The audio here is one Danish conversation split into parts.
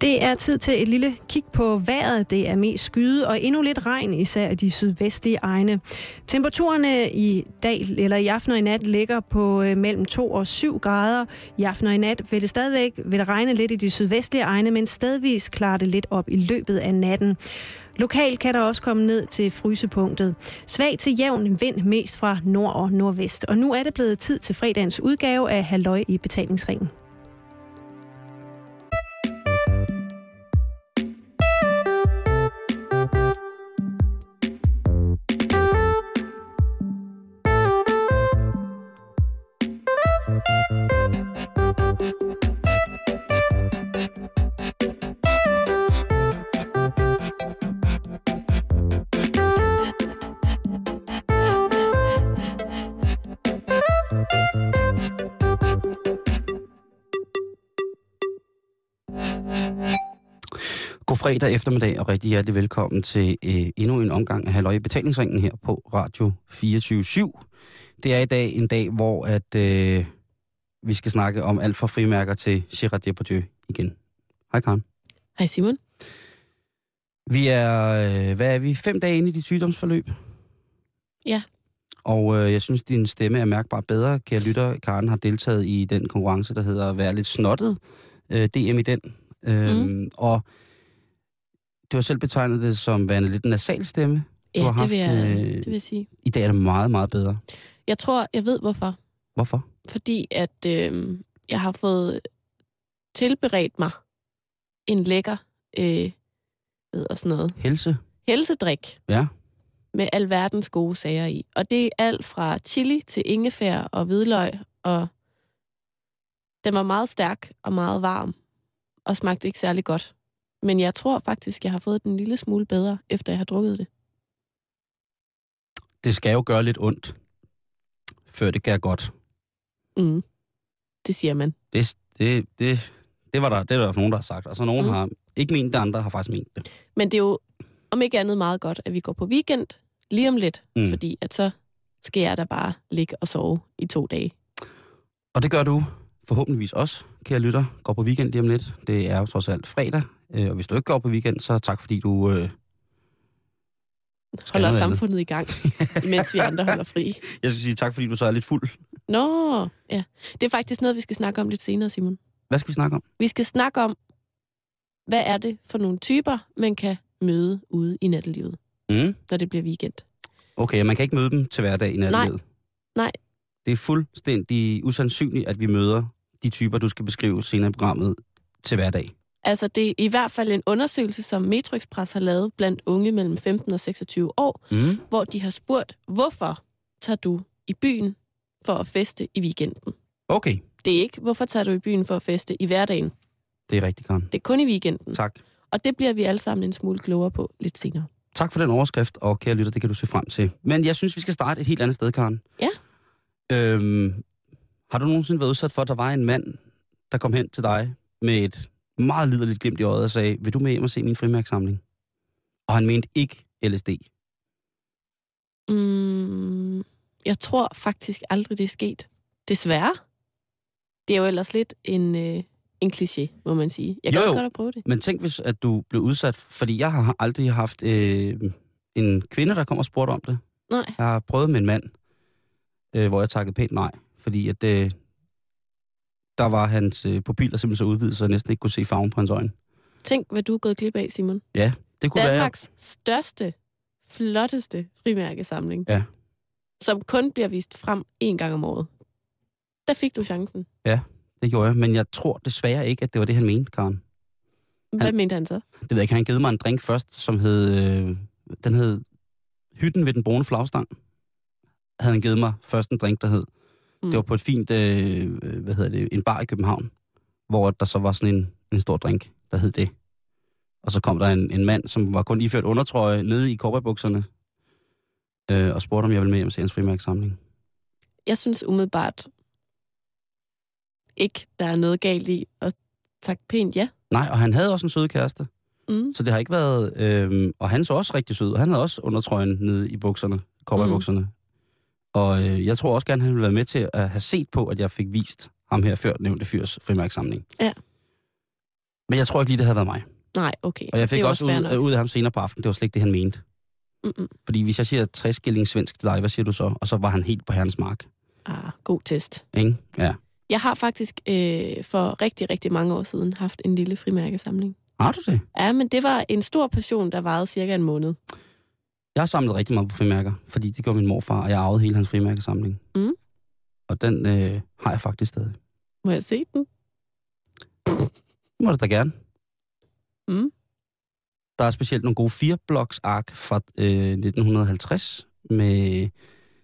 Det er tid til et lille kig på vejret. Det er mest skyde og endnu lidt regn, især i de sydvestlige egne. Temperaturerne i dag eller i aften og i nat ligger på øh, mellem 2 og 7 grader. I aften og i nat vil det stadigvæk vil det regne lidt i de sydvestlige egne, men stedvis klarer det lidt op i løbet af natten. Lokalt kan der også komme ned til frysepunktet. Svag til jævn vind mest fra nord og nordvest. Og nu er det blevet tid til fredagens udgave af Halløj i betalingsringen. Fredag eftermiddag og rigtig hjertelig velkommen til øh, endnu en omgang af Halløj i betalingsringen her på Radio 24 Det er i dag en dag, hvor at, øh, vi skal snakke om alt fra frimærker til Gerard Depardieu igen. Hej Karen. Hej Simon. Vi er, øh, hvad er vi, fem dage inde i dit sygdomsforløb? Ja. Og øh, jeg synes, din stemme er mærkbart bedre. Kære lytter, Karen har deltaget i den konkurrence, der hedder Vær lidt snottet. Øh, DM i den. Øh, mm. Og du har selv betegnet det som værende lidt en nasal stemme. Ja, du har det, haft, vil jeg, øh, det vil jeg sige. I dag er det meget, meget bedre. Jeg tror, jeg ved hvorfor. Hvorfor? Fordi at øh, jeg har fået tilberedt mig en lækker øh, ved sådan noget, Helse? helsedrik Ja. med alverdens gode sager i. Og det er alt fra chili til ingefær og hvidløg, og den var meget stærk og meget varm, og smagte ikke særlig godt. Men jeg tror faktisk, jeg har fået den en lille smule bedre, efter jeg har drukket det. Det skal jo gøre lidt ondt, før det gør godt. Mm. Det siger man. Det, det, det, det var der, det er der nogen, der har sagt. Og så nogen Mm. har ikke ment det, andre har faktisk ment det. Men det er jo om ikke andet meget godt, at vi går på weekend lige om lidt. Mm. fordi at så skal jeg da bare ligge og sove i to dage. Og det gør du forhåbentligvis også, kære lytter. Går på weekend lige om lidt. Det er jo trods alt fredag. Øh, Og hvis du ikke går på weekend, så tak fordi du... Øh, Holder noget andet. samfundet i gang, imens vi andre holder fri. jeg skal sige tak fordi du så er lidt fuld. Nå, ja. Det er faktisk noget, vi skal snakke om lidt senere, Simon. Hvad skal vi snakke om? Vi skal snakke om, hvad er det for nogle typer, man kan møde ude i nattelivet, Mm. når det bliver weekend. Okay, man kan ikke møde dem til hverdag i nattelivet. Nej. Det er fuldstændig usandsynligt, at vi møder de typer, du skal beskrive senere i programmet til hverdag. Altså, det er i hvert fald en undersøgelse, som Metro Express har lavet blandt unge mellem 15 og 26 år, Mm. hvor de har spurgt, hvorfor tager du i byen for at feste i weekenden? Okay, Det er ikke, hvorfor tager du i byen for at feste i hverdagen? det er rigtigt, Karen. Det er kun i weekenden. Tak. Og det bliver vi alle sammen en smule klogere på lidt senere. Tak for den overskrift, og kære lytter, det kan du se frem til. Men jeg synes, vi skal starte et helt andet sted, Karen. Ja. Øhm, har du nogensinde været udsat for, at der var en mand, der kom hen til dig med et meget liderligt glimt i øjet og sagde, vil du med hjem og se min frimærksamling? Og han mente ikke LSD. Mm, jeg tror faktisk aldrig, det er sket. Desværre. Det er jo ellers lidt en, øh, en kliché, må man sige. Jeg Jo, kan jo. godt at prøve det. Men tænk, hvis at du blev udsat, fordi jeg har aldrig haft øh, en kvinde, der kom og spurgte om det. Nej. Jeg har prøvet med en mand, øh, hvor jeg takkede pænt nej, fordi at øh, der var hans øh, pupiller simpelthen så udvidet, så jeg næsten ikke kunne se farven på hans øjne. Tænk, hvad du er gået glip af, Simon. Det kunne være, Danmarks største, flotteste frimærkesamling. Ja. Som kun bliver vist frem én gang om året. Der fik du chancen. det gjorde jeg, men jeg tror desværre ikke, at det var det, han mente, Karen. Hvad Han- mente han så? Det ved jeg ikke, han givet mig en drink først, som hed, øh, den hed Hytten ved den brune flagstang. Havde han givet mig først en drink, der hed. Mm. Det var på et fint, øh, øh, hvad hedder det, en bar i København, hvor der så var sådan en, en stor drink, der hed det. Og så kom der en, en mand, som var kun iført undertrøje nede i cowboybukserne, øh, og spurgte, om jeg ville med hjem se hans frimærksamling. Jeg synes umiddelbart ikke, der er noget galt i at takke pænt ja. Nej, og han havde også en sød kæreste, Mm. så det har ikke været... Øh, og han så også rigtig sød, og han havde også undertrøjen nede i bukserne, cowboybukserne. Mm. Og øh, jeg tror også gerne, han ville være med til at have set på, at jeg fik vist ham her før nævnte fyrs frimærksamling. Ja. Men jeg tror ikke lige, det havde været mig. Nej, okay. Og jeg fik også fair ud, nok. ud af ham senere på aftenen. Det var slet ikke det, han mente. Mm-mm. Fordi hvis jeg siger 60 skilling svensk til dig, hvad siger du så? Og så var han helt på herrens mark. Ah, god test. Ikke? Ja. Jeg har faktisk øh, for rigtig, rigtig mange år siden haft en lille frimærkesamling. Har du det? Ja, men det var en stor passion, der varede cirka en måned. Jeg har samlet rigtig meget på frimærker, fordi det gjorde min morfar, og jeg arvede hele hans frimærkesamling. Mm. Og den øh, har jeg faktisk stadig. Må jeg se den? Det må du da gerne. Mm. Der er specielt nogle gode firebloks ark fra øh, 1950 med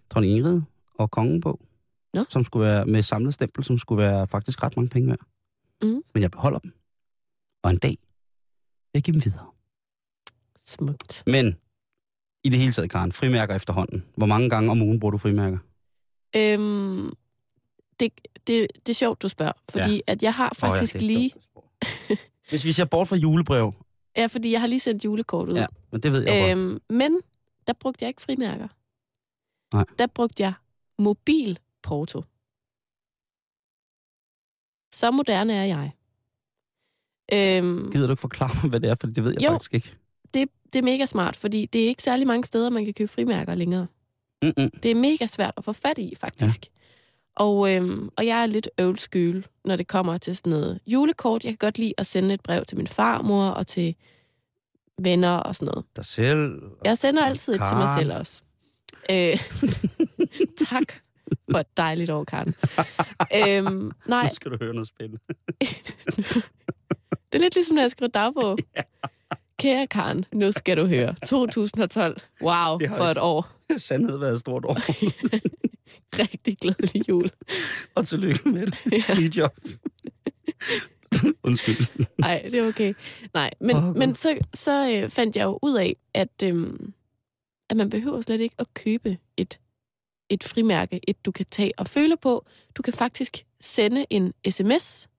dronning Ingrid og kongen på. Nå. Som skulle være med samlet stempel, som skulle være faktisk ret mange penge værd. Mm. Men jeg beholder dem. Og en dag vil jeg give dem videre. Smukt. Men i det hele taget, Karen, frimærker efterhånden. Hvor mange gange om ugen bruger du frimærker? Øhm, det, det, det er sjovt, du spørger, fordi ja. at jeg har faktisk ja, oh, er lige... Hvis vi ser bort fra julebrev, Ja, fordi jeg har lige sendt julekort ud. ja, men det ved jeg godt. Øhm, men der brugte jeg ikke frimærker. Nej. Der brugte jeg mobilporto. Så moderne er jeg. Øhm, Gider du ikke forklare mig, hvad det er, for det ved jeg Jo. faktisk ikke. Det, det er mega smart, fordi det er ikke særlig mange steder, man kan købe frimærker længere. Mm-mm. Det er mega svært at få fat i, faktisk. Ja. Og, øhm, og jeg er lidt old school, når det kommer til sådan noget julekort. Jeg kan godt lide at sende et brev til min farmor og til venner og sådan noget. Dig selv. Jeg sender altid et til mig selv også. Øh, tak for et dejligt år, Karen. øhm, nej, Nu skal du høre noget spændende. det er lidt ligesom, når jeg skriver dagbog. Kære Karen, nu skal du høre. 2012. Wow, for et år. Sandhed været et stort år. Rigtig glædelig jul. og tillykke med det. Ja. Lige job. Undskyld. Nej, det er okay. Nej, men, oh, men så, så øh, fandt jeg jo ud af, at, øhm, at man behøver slet ikke at købe et, et frimærke, et du kan tage og føle på. Du kan faktisk sende en sms.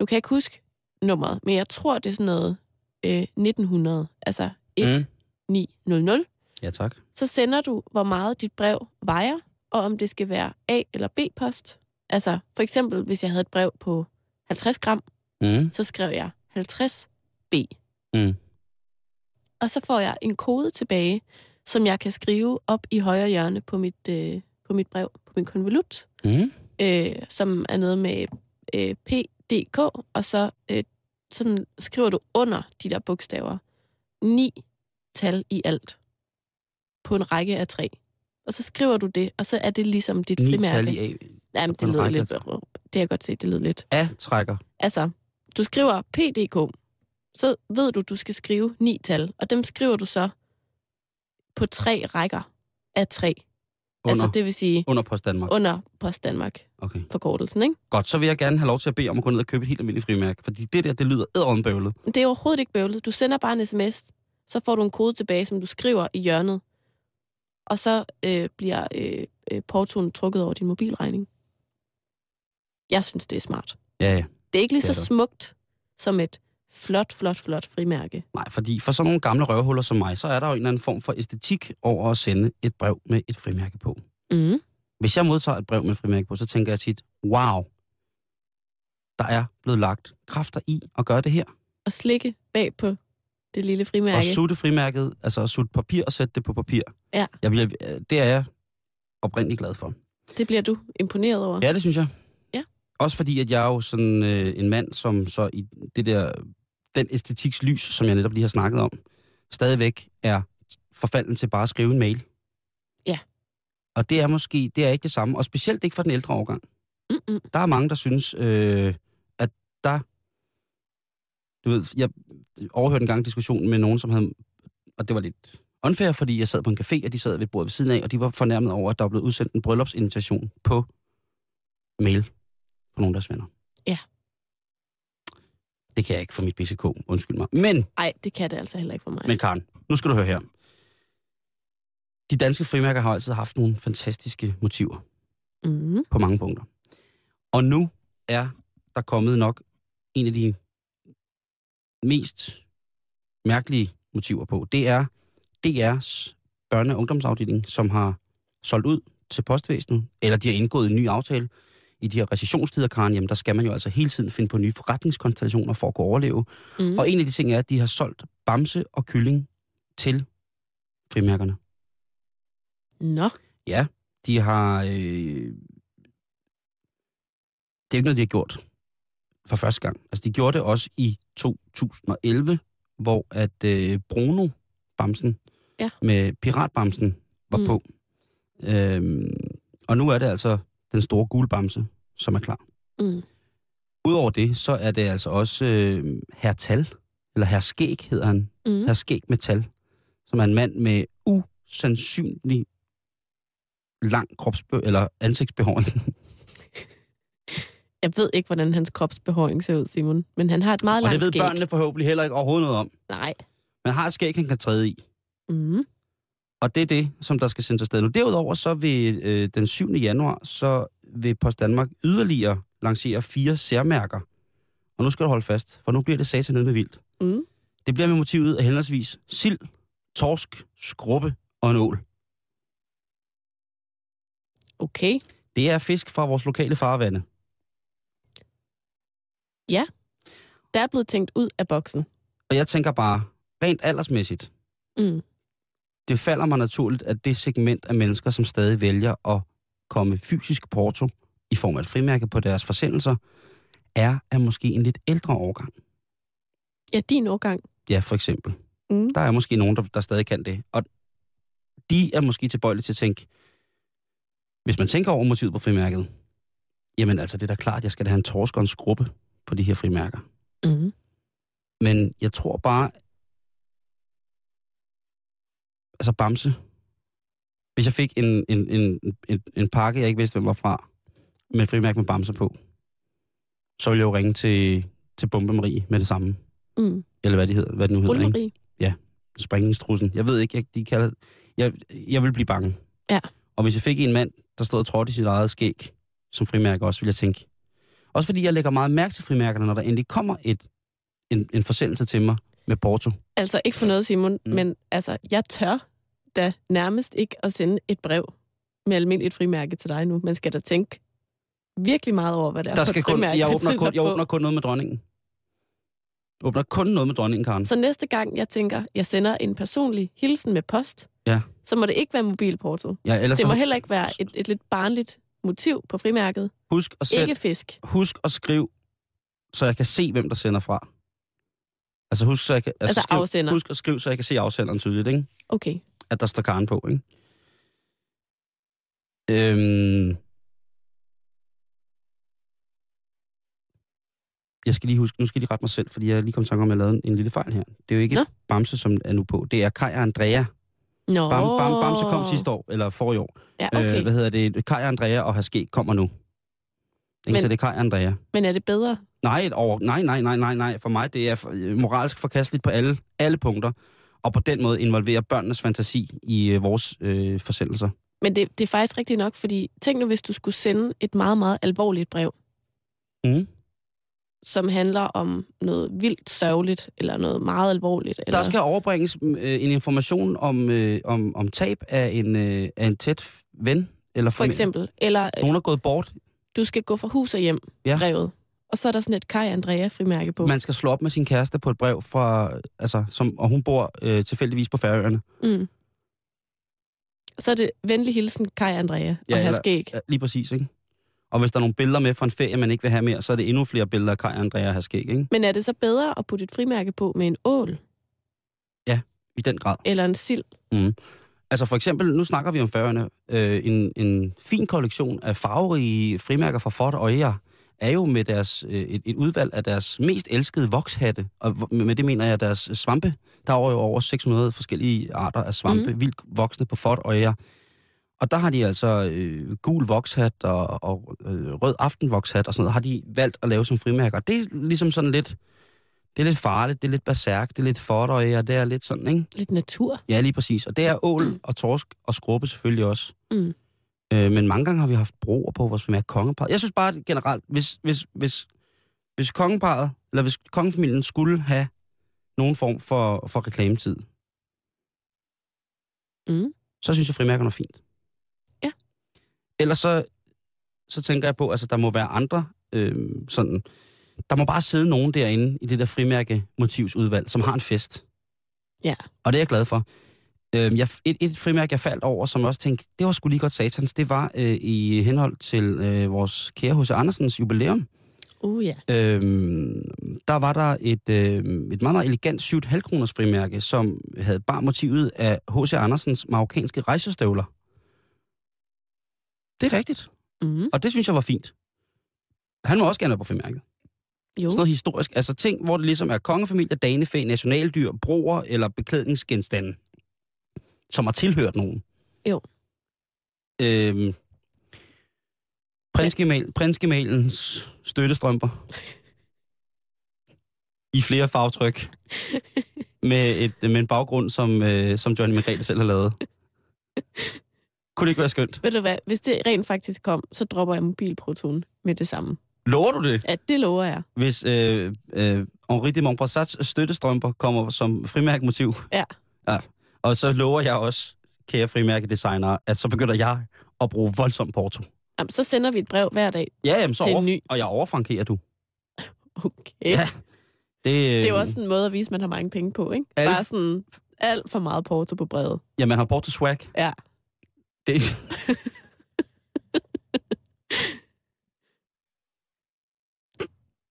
Nu kan jeg ikke huske nummeret, men jeg tror, det er sådan noget øh, 1900, altså 1900. Ja, tak. Så sender du, hvor meget dit brev vejer, og om det skal være A- eller B-post. Altså, for eksempel, hvis jeg havde et brev på 50 gram, Mm. så skrev jeg 50 B. Mm. Og så får jeg en kode tilbage, som jeg kan skrive op i højre hjørne på mit, øh, på mit brev, på min konvolut, Mm. øh, som er noget med øh, PDK, og så øh, sådan skriver du under de der bogstaver ni tal i alt på en række af tre. Og så skriver du det, og så er det ligesom dit Ni frimærke. tal i A. Jamen, det lyder lidt... Det har jeg godt set, det lyder lidt. A trækker. Altså, du skriver PDK, så ved du, du skal skrive ni tal, og dem skriver du så på tre rækker af tre. Under, Altså, det vil sige under Post Danmark. under Post Danmark Okay. forkortelsen, ikke? Godt, så vil jeg gerne have lov til at bede om at gå ned og købe et helt almindeligt frimærke. Fordi det der, det lyder æderombøvlet. Men det er overhovedet ikke bøvlet. Du sender bare en sms, så får du en kode tilbage, som du skriver i hjørnet, og så øh, bliver øh, øh, portoen trukket over din mobilregning. Jeg synes, det er smart. Ja, ja. Det er ikke lige Det er så det. smukt som et flot, flot, flot frimærke. Nej, fordi for sådan nogle gamle røvhuller som mig, så er der jo en eller anden form for æstetik over at sende et brev med et frimærke på. Mm. Hvis jeg modtager et brev med et frimærke på, så tænker jeg tit, wow, der er blevet lagt kræfter i at gøre det her. Og slikke bag på det lille Og frimærke. sutte frimærket, altså at sutte papir og sætte det på papir. Ja. Jeg bliver, det er jeg oprindeligt glad for. Det bliver du imponeret over. Ja, det synes jeg. Ja. Også fordi, at jeg er jo sådan øh, en mand, som så i det der, den æstetiks lys, som jeg netop lige har snakket om, stadigvæk er forfalden til bare at skrive en mail. Ja. Og det er måske, det er ikke det samme, og specielt ikke for den ældre årgang. Mm-mm. Der er mange, der synes, øh, at der... Du ved, jeg overhørte en gang en diskussion med nogen, som havde... Og det var lidt unfair, fordi jeg sad på en café, og de sad ved bordet ved siden af, og de var fornærmet over, at der blevet udsendt en bryllupsinvitation på mail fra nogle af deres venner. Ja. Det kan jeg ikke for mit BCK, undskyld mig. Men, Nej, det kan det altså heller ikke for mig. men Karen, nu skal du høre her. De danske frimærker har altid haft nogle fantastiske motiver Mm. på mange punkter. Og nu er der kommet nok en af de mest mærkelige motiver på. Det er DR's børne- og ungdomsafdeling, som har solgt ud til postvæsenet, eller de har indgået en ny aftale. I de her recessionstider, Karen, jamen der skal man jo altså hele tiden finde på nye forretningskonstellationer for at kunne overleve. Mm. Og en af de ting er, at de har solgt bamse og kylling til frimærkerne. Nå, Ja, de har... Øh... Det er ikke noget, de har gjort for første gang. Altså, de gjorde det også i 2011, hvor at øh, Bruno Bamsen Ja. med Piratbamsen var Mm. på. Øhm, og nu er det altså den store gule bamse, som er klar. mm. Udover det, så er det altså også øh, Herr Tal, eller Herr Skæg hedder han. Mm. Herr Skæg med Tal, som er en mand med usandsynlig lang kropsbe- eller ansigtsbehåring. Jeg ved ikke, hvordan hans kropsbehåring ser ud, Simon. Men han har et meget Og det langt ved skæg. børnene forhåbentlig heller ikke overhovedet noget om. Nej. Man har et skæg, han kan træde i. Mm. Og det er det, som der skal sendes afsted nu. Derudover så vil øh, den 7. januar, så vil Post Danmark yderligere lancere fire særmærker. Og nu skal du holde fast, for nu bliver det satan ned med vildt. Mm. Det bliver med motivet af henholdsvis sild, torsk, skrubbe og en ål. Okay. Det er fisk fra vores lokale farvande. Der er blevet tænkt ud af boksen. Og jeg tænker bare, rent aldersmæssigt, Mm. Det falder mig naturligt, at det segment af mennesker, som stadig vælger at komme fysisk porto i form af et frimærke på deres forsendelser, er af måske en lidt ældre årgang. Ja, din årgang. Ja, for eksempel. Mm. Der er måske nogen, der, der stadig kan det. Og de er måske tilbøjelige til at tænke, hvis man tænker over motivet på frimærket, jamen altså, det er da klart, jeg skal da have en torsk og en skrubbe på de her frimærker. Mm. Men jeg tror bare, altså Bamse, hvis jeg fik en, en, en, en, en pakke, jeg ikke vidste, hvem var fra, med et frimærke med Bamse på, så ville jeg jo ringe til, til Bombe Marie med det samme. Mm. Eller hvad, det hedder, hvad det nu hedder, ikke? Rullemarie. springningstrussen. Jeg ved ikke, jeg, de kalder jeg, jeg vil blive bange. Ja. Og hvis jeg fik en mand, der stod og trådte i sit eget skæg, som frimærke også, ville jeg tænke. Også fordi jeg lægger meget mærke til frimærkerne, når der endelig kommer et, en, en forsendelse til mig med Porto. Altså, ikke for noget, Simon, mm. men altså, jeg tør da nærmest ikke at sende et brev med almindeligt frimærke til dig nu. Man skal da tænke virkelig meget over, hvad det er Der for skal et kun, jeg, åbner kun, jeg åbner kun noget med dronningen. Åbner kun noget med dronningen, Karen. Så næste gang, jeg tænker, jeg sender en personlig hilsen med post, Ja. så må det ikke være mobilporto. Ja, Det må så, heller ikke være et, et lidt barnligt motiv på frimærket. husk, at sæt, Ikke fisk. husk at skrive, så jeg kan se, hvem der sender fra. Altså husk, så jeg kan, Altså skriv, afsender. husk at skrive, så jeg kan se afsenderen tydeligt, ikke? Okay. At der står Karen på, ikke? Øhm... Jeg skal lige huske, nu skal jeg lige rette mig selv, fordi jeg lige kom i tanke om, at jeg lavede en lille fejl her. Det er jo ikke Nå. Bamse, som er nu på. Det er Kai og Andrea. Nå. Bam, bam, Bamse kom sidste år, eller forrige år. Ja, okay. Øh, hvad hedder det? Kai og Andrea og Haske kommer nu. Ikke, Men- så det er og Andrea. Men er det bedre? Nej, over, nej, nej, nej, nej, nej. For mig, det er for- moralsk forkasteligt på alle, alle punkter. Og på den måde involverer børnenes fantasi i øh, vores øh, forsendelser. Men det, det er faktisk rigtigt nok, fordi tænk nu, hvis du skulle sende et meget, meget alvorligt brev, Mm. som handler om noget vildt sørgeligt, eller noget meget alvorligt. Eller... Der skal overbringes øh, en information om, øh, om, om tab af en, øh, af en tæt ven. Eller For eksempel. Eller øh, Nogen er gået bort. du skal gå fra hus og hjem, Ja. brevet. Og så er der sådan et Kai Andrea frimærke på. Man skal slå op med sin kæreste på et brev fra, altså, som, og hun bor øh, tilfældigvis på Færøerne. Mm. Så er det venlig hilsen Kai Andrea Ja, og her skæg. Ja, lige præcis, ikke? Og hvis der er nogle billeder med fra en ferie, man ikke vil have mere, så er det endnu flere billeder af Kai og Andrea har skæg, ikke? Men er det så bedre at putte et frimærke på med en ål I den grad. eller en sild? Altså for eksempel, nu snakker vi om Færøerne, øh, en, en fin kollektion af farverige frimærker fra Ford og Øjer, er jo med deres, øh, et, et udvalg af deres mest elskede vokshatte, og med det mener jeg deres svampe. Der er jo over 600 forskellige arter af svampe, mm. vildt voksne på Ford og Øjer. Og der har de altså øh, gul vokshat og, og øh, rød aftenvokshat og sådan noget, har de valgt at lave som frimærker. Det er ligesom sådan lidt, det er lidt farligt, det er lidt berserk, det er lidt Ford og det er lidt sådan, ikke? Lidt natur? Ja, lige præcis. Og det er ål og torsk og skrubbe selvfølgelig også. Mm. Øh, men mange gange har vi haft broer på vores familie kongeparret. Jeg synes bare at generelt, hvis, hvis, hvis, hvis kongeparret, eller hvis kongefamilien skulle have nogen form for, for reklametid, Mm. så synes jeg, frimærkerne er fint. Ja. Ellers så, så tænker jeg på, altså der må være andre øh, sådan... Der må bare sidde nogen derinde i det der frimærke motivsudvalg, som har en fest. Ja. Og det er jeg glad for. Øh, jeg, et, et frimærke, jeg faldt over, som jeg også tænkte, det var sgu lige godt satans, det var øh, i henhold til øh, vores kære H.C. Andersens jubilæum. Uh, ja. Øhm, der var der et, øh, et meget, meget elegant 7,5 kroners frimærke, som havde bare motivet af H.C. Andersens marokkanske rejsestøvler. Det er rigtigt, Mm. og det synes jeg var fint. Han må også gerne være på frimærket. Jo. Sådan noget historisk. Altså ting, hvor det ligesom er kongefamilie, danefæ, nationaldyr, broer eller beklædningsgenstande, som har tilhørt nogen. Jo. Øhm, Prinsgemal, prinsgemalens støttestrømper. I flere farvetryk. med, et, med en baggrund, som, øh, som Johnny Margrethe selv har lavet. Kunne det ikke være skønt? Ved du hvad, hvis det rent faktisk kom, så dropper jeg mobilprotonen med det samme. Lover du det? Ja, det lover jeg. Hvis øh, øh, Henri de Montbrassats støttestrømper kommer som frimærkemotiv. Ja. ja. Og så lover jeg også, kære frimærkedesigner, at så begynder jeg at bruge voldsom porto. Jamen, så sender vi et brev hver dag. Ja, jamen, så Til en over, ny. og jeg overfrankerer du. Okay. Ja. Det, Det er jo også en måde at vise, at man har mange penge på, ikke? Alt- Bare sådan alt for meget porto på brevet. Ja, man har porto swag. Ja. Det,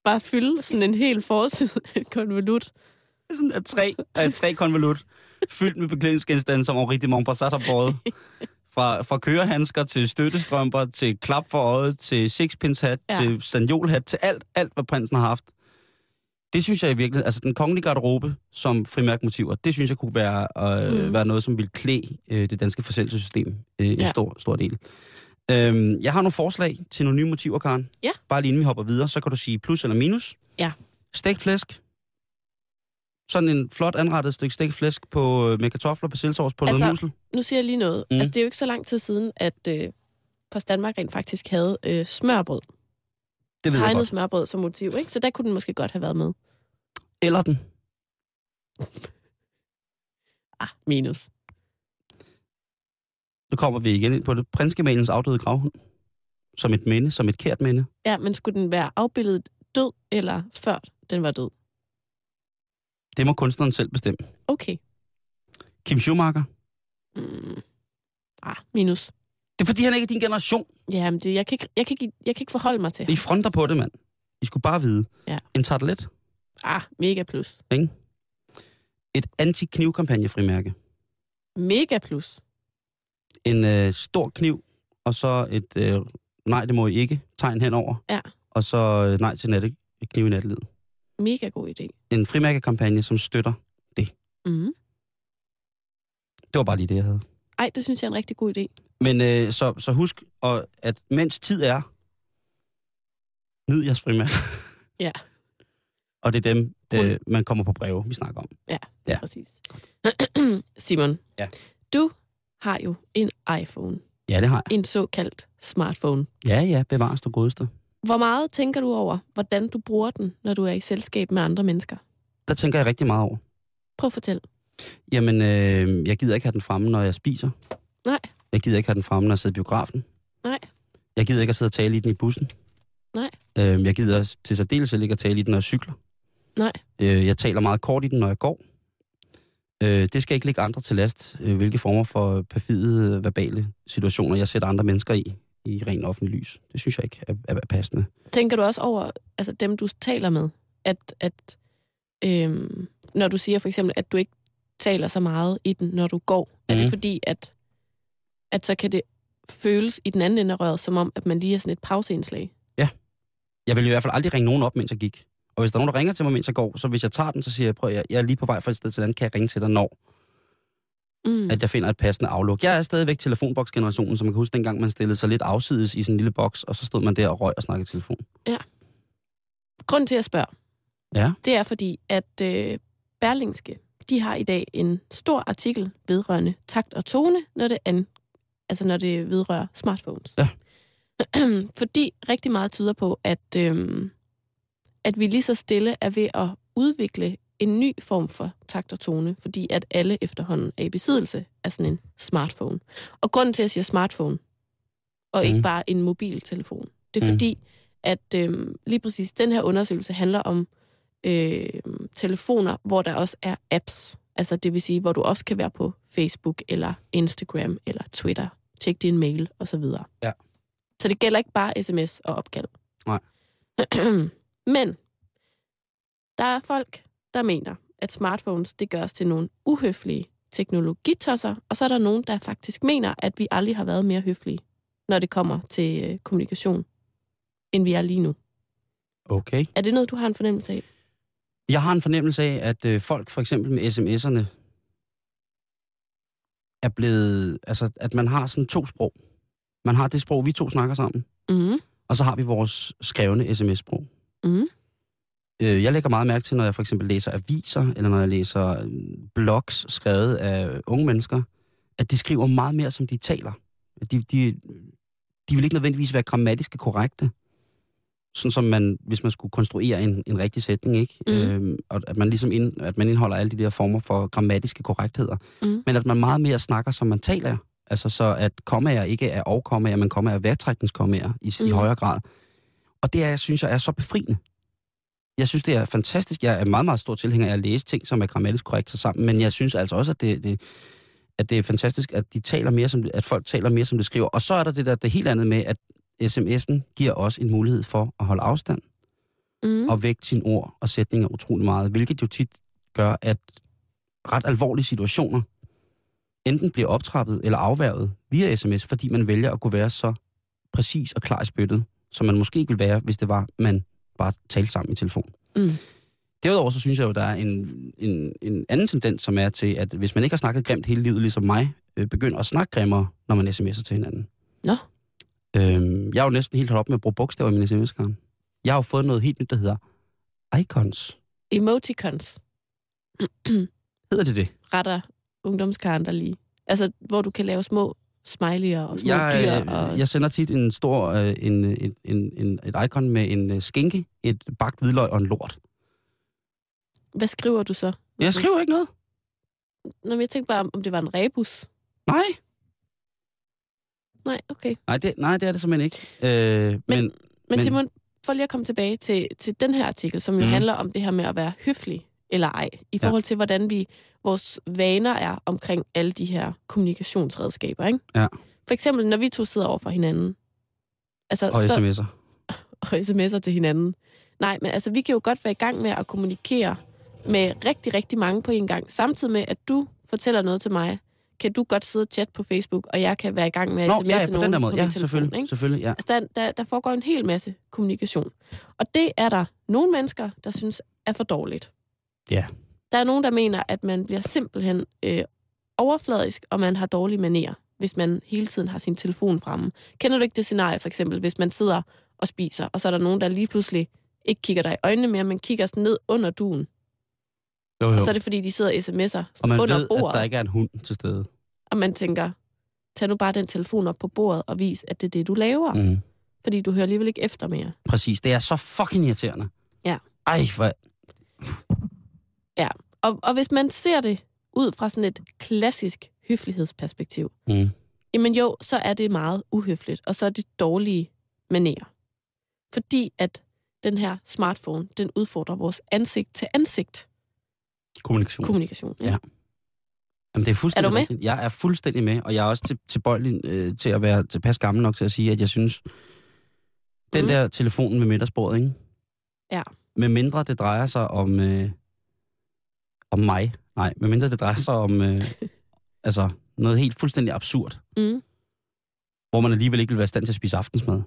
Bare fylde sådan en hel forside af konvolut. sådan et træ, et træ konvolut, fyldt med beklædningsgenstande, som Henri de Montbrassat har båret. Fra, fra kørehandsker til støttestrømper, til klap for øjet, til sixpence hat, Ja. til sandjolhat, til alt, alt, hvad prinsen har haft. Det synes jeg i virkeligheden, altså den kongelige garderobe som frimærkmotiver, det synes jeg kunne være, øh, Mm. være noget, som ville klæde øh, det danske forsælgelsessystem øh. Ja. en stor, stor del. Øhm, jeg har nogle forslag til nogle nye motiver, Karen. Ja. Bare lige inden vi hopper videre, så kan du sige plus eller minus. Ja. Stegt flæsk. Sådan en flot anrettet stykke stegt flæsk på, øh, med kartofler, persillesovs på Altså, noget musel. Nu siger jeg lige noget. Mm. Altså, det er jo ikke så lang tid siden, at øh, Post Danmark rent faktisk havde øh, smørbrød. Det ved jeg Tegnet godt. smørbrød som motiv, ikke? Så der kunne den måske godt have været med. Eller den. Ah, minus. Nu kommer vi igen ind på det. Prinsgemalens afdøde gravhund. Som et minde, som et kært minde. Ja, men skulle den være afbildet død, eller før den var død? Det må kunstneren selv bestemme. Okay. Kim Schumacher. Mm. Ah, minus. Det er fordi, han ikke er din generation. Ja, men det, jeg, kan ikke, jeg, kan ikke, jeg kan ikke forholde mig til. I fronter på det, mand. I skulle bare vide. Ja. En tartelet. Ah, mega plus. Et anti-knivkampagnefrimærke. Mega plus. En øh, stor kniv, og så et øh, nej, det må I ikke tegn henover. Ja. Og så øh, nej til natte, kniv i nattelivet. Mega god idé. En frimærkekampagne, som støtter. Mm. Det var bare lige det, jeg havde. Ej, det synes jeg er en rigtig god idé. Men øh, så, så husk, og, at mens tid er, nyd jeres frimærker. Ja. Og det er dem, øh, man kommer på breve, vi snakker om. Ja, Ja. præcis. Simon, Ja. du har jo en iPhone. Ja, det har jeg. En såkaldt smartphone. Ja, ja, bevares du godeste. Hvor meget tænker du over, hvordan du bruger den, når du er i selskab med andre mennesker? Der tænker jeg rigtig meget over. Prøv at fortælle. Jamen, øh, jeg gider ikke have den fremme, når jeg spiser. Nej. Jeg gider ikke have den fremme, når jeg sidder i biografen. Nej. Jeg gider ikke at sidde og tale i den i bussen. Nej. Øh, jeg gider til særdeles ikke at tale i den, når jeg cykler. Nej. Øh, jeg taler meget kort i den, når jeg går. Øh, det skal ikke ligge andre til last, øh, hvilke former for perfide øh, verbale situationer, jeg sætter andre mennesker i, i ren offentlig lys. Det synes jeg ikke er, er passende. Tænker du også over altså dem, du taler med? At, at øhm, når du siger for eksempel, at du ikke taler så meget i den, når du går, er det Mhm. fordi, at, at så kan det føles i den anden ende af røret, som om, at man lige er sådan et pauseindslag? Jeg vil i hvert fald aldrig ringe nogen op, mens jeg gik. Og hvis der er nogen, der ringer til mig, mens jeg går, så hvis jeg tager den, så siger jeg, prøv, jeg, jeg er lige på vej fra et sted til et andet, kan jeg ringe til dig, når Mm. at jeg finder et passende afluk. Jeg er stadigvæk telefonboksgenerationen, som man kan huske dengang, man stillede sig lidt afsides i en lille boks, og så stod man der og røg og snakkede i telefon. Grunden til at spørge, Ja. det er fordi, at øh, Berlingske, de har i dag en stor artikel vedrørende takt og tone, når det, an, altså når det vedrører smartphones. Ja. fordi rigtig meget tyder på, at, øh, at vi lige så stille er ved at udvikle en ny form for takt og tone, fordi at alle efterhånden er i besiddelse af sådan en smartphone. Og grunden til, at jeg siger smartphone, og ikke Mhm. bare en mobiltelefon. Det er Mhm. fordi, at øh, lige præcis den her undersøgelse handler om øh, telefoner, hvor der også er apps. Altså det vil sige, hvor du også kan være på Facebook, eller Instagram, eller Twitter. Tjek din mail, og så videre. Ja. Så det gælder ikke bare sms og opkald. Nej. Men der er folk, der mener, at smartphones det gør os til nogle uhøflige teknologitosser, og så er der nogen, der faktisk mener, at vi aldrig har været mere høflige, når det kommer til øh, kommunikation, end vi er lige nu. Okay. Er det noget, du har en fornemmelse af? Jeg har en fornemmelse af, at øh, folk for eksempel med sms'erne er blevet... Altså, at man har sådan to sprog. Man har det sprog, vi to snakker sammen, Mm. og så har vi vores skrevne sms-sprog. Mm. Øh, jeg lægger meget mærke til, når jeg for eksempel læser aviser, eller når jeg læser øh, blogs skrevet af unge mennesker, at de skriver meget mere, som de taler. De, de, de vil ikke nødvendigvis være grammatiske korrekte. Sådan som man, hvis man skulle konstruere en, en rigtig sætning, ikke? Mhm. Øhm, og at man ligesom ind, at man indeholder alle de der former for grammatiske korrektheder. Mhm. Men at man meget mere snakker, som man taler. Altså så, at kommaer ikke er og-kommaer, men kommaer er værtrækningskommaer i, mm. i Mhm. højere grad. Og det er, synes jeg er så befriende. Jeg synes, det er fantastisk. Jeg er meget, meget stor tilhænger af at læse ting, som er grammatisk korrekt sammen, men jeg synes altså også, at det, det, at det er fantastisk, at, de taler mere som, at folk taler mere, som de skriver. Og så er der det der det helt andet med, at sms'en giver os en mulighed for at holde afstand Mm. og vægte sine ord og sætninger utrolig meget, hvilket jo tit gør, at ret alvorlige situationer enten bliver optrappet eller afværget via sms, fordi man vælger at kunne være så præcis og klar i spyttet, som man måske ikke ville være, hvis det var, man bare talte sammen i telefon. Mm. Derudover så synes jeg jo, der er en, en, en anden tendens, som er til, at hvis man ikke har snakket grimt hele livet, ligesom mig, øh, begynder at snakke grimmere, når man sms'er til hinanden. Nå. Øhm, jeg er jo næsten helt holdt op med at bruge bogstaver i min sms -karen. Jeg har jo fået noget helt nyt, der hedder icons. Emoticons Hedder det det? retter ungdomskaren der lige. Altså, hvor du kan lave små smiley'er og små Jeg, dyr. øh, Og... jeg sender tit en stor, øh, en, en, en, en, et icon med en øh, skinke, et bagt hvidløg og en lort. Hvad skriver du så? Jeg skriver ikke noget. Nå, men jeg tænkte bare, om det var en rebus. Nej, Nej, okay. nej det, nej, det er det simpelthen ikke. Øh, men, men, Men Men- Simon, for lige at komme tilbage til, til den her artikel, som jo mm. handler om det her med at være høflig eller ej, i forhold til, hvordan vi vores vaner er omkring alle de her kommunikationsredskaber, ikke? Ja. For eksempel, når vi to sidder over for hinanden, altså, og så, sms'er. og sms'er til hinanden. Nej, men altså, vi kan jo godt være i gang med at kommunikere med rigtig, rigtig mange på en gang. Samtidig med, at du fortæller noget til mig, kan du godt sidde og chatte på Facebook, og jeg kan være i gang med at sms'e ja, ja, på nogen den der måde. på Ja, min telefon. selvfølgelig. Ikke? selvfølgelig ja. Altså, der, der, der foregår en hel masse kommunikation. Og det er der nogle mennesker, der synes er for dårligt. Ja. Der er nogen, der mener, at man bliver simpelthen øh, overfladisk, og man har dårlige manerer, hvis man hele tiden har sin telefon fremme. Kender du ikke det scenarie, for eksempel, hvis man sidder og spiser, og så er der nogen, der lige pludselig ikke kigger dig i øjnene mere, men kigger sådan ned under duen. Jo, jo. Og så er det, fordi de sidder og sms'er og man under ved, bordet, at der ikke er en hund til stede. og man tænker, tag nu bare den telefon op på bordet og vis, at det er det, du laver. Mm. Fordi du hører alligevel ikke efter mere. Præcis. Det er så fucking irriterende. Ja. Ej, hvor... Og, og hvis man ser det ud fra sådan et klassisk høflighedsperspektiv, Mm. jamen jo, så er det meget uhøfligt, og så er det dårlige manerer. Fordi at den her smartphone, den udfordrer vores ansigt til ansigt Kommunikation. kommunikation. Ja. Jamen, det er fuldstændig Er du med? rigtigt. Jeg er fuldstændig med, og jeg er også til, tilbøjelig øh, til at være tilpas gammel nok til at sige, at jeg synes, den Mhm. der telefon med middagsbordet, ikke? Ja. Med mindre det drejer sig om, øh, om mig. Nej, med mindre det drejer sig om øh, altså noget helt fuldstændig absurd, Mm. hvor man alligevel ikke vil være i stand til at spise aftensmad.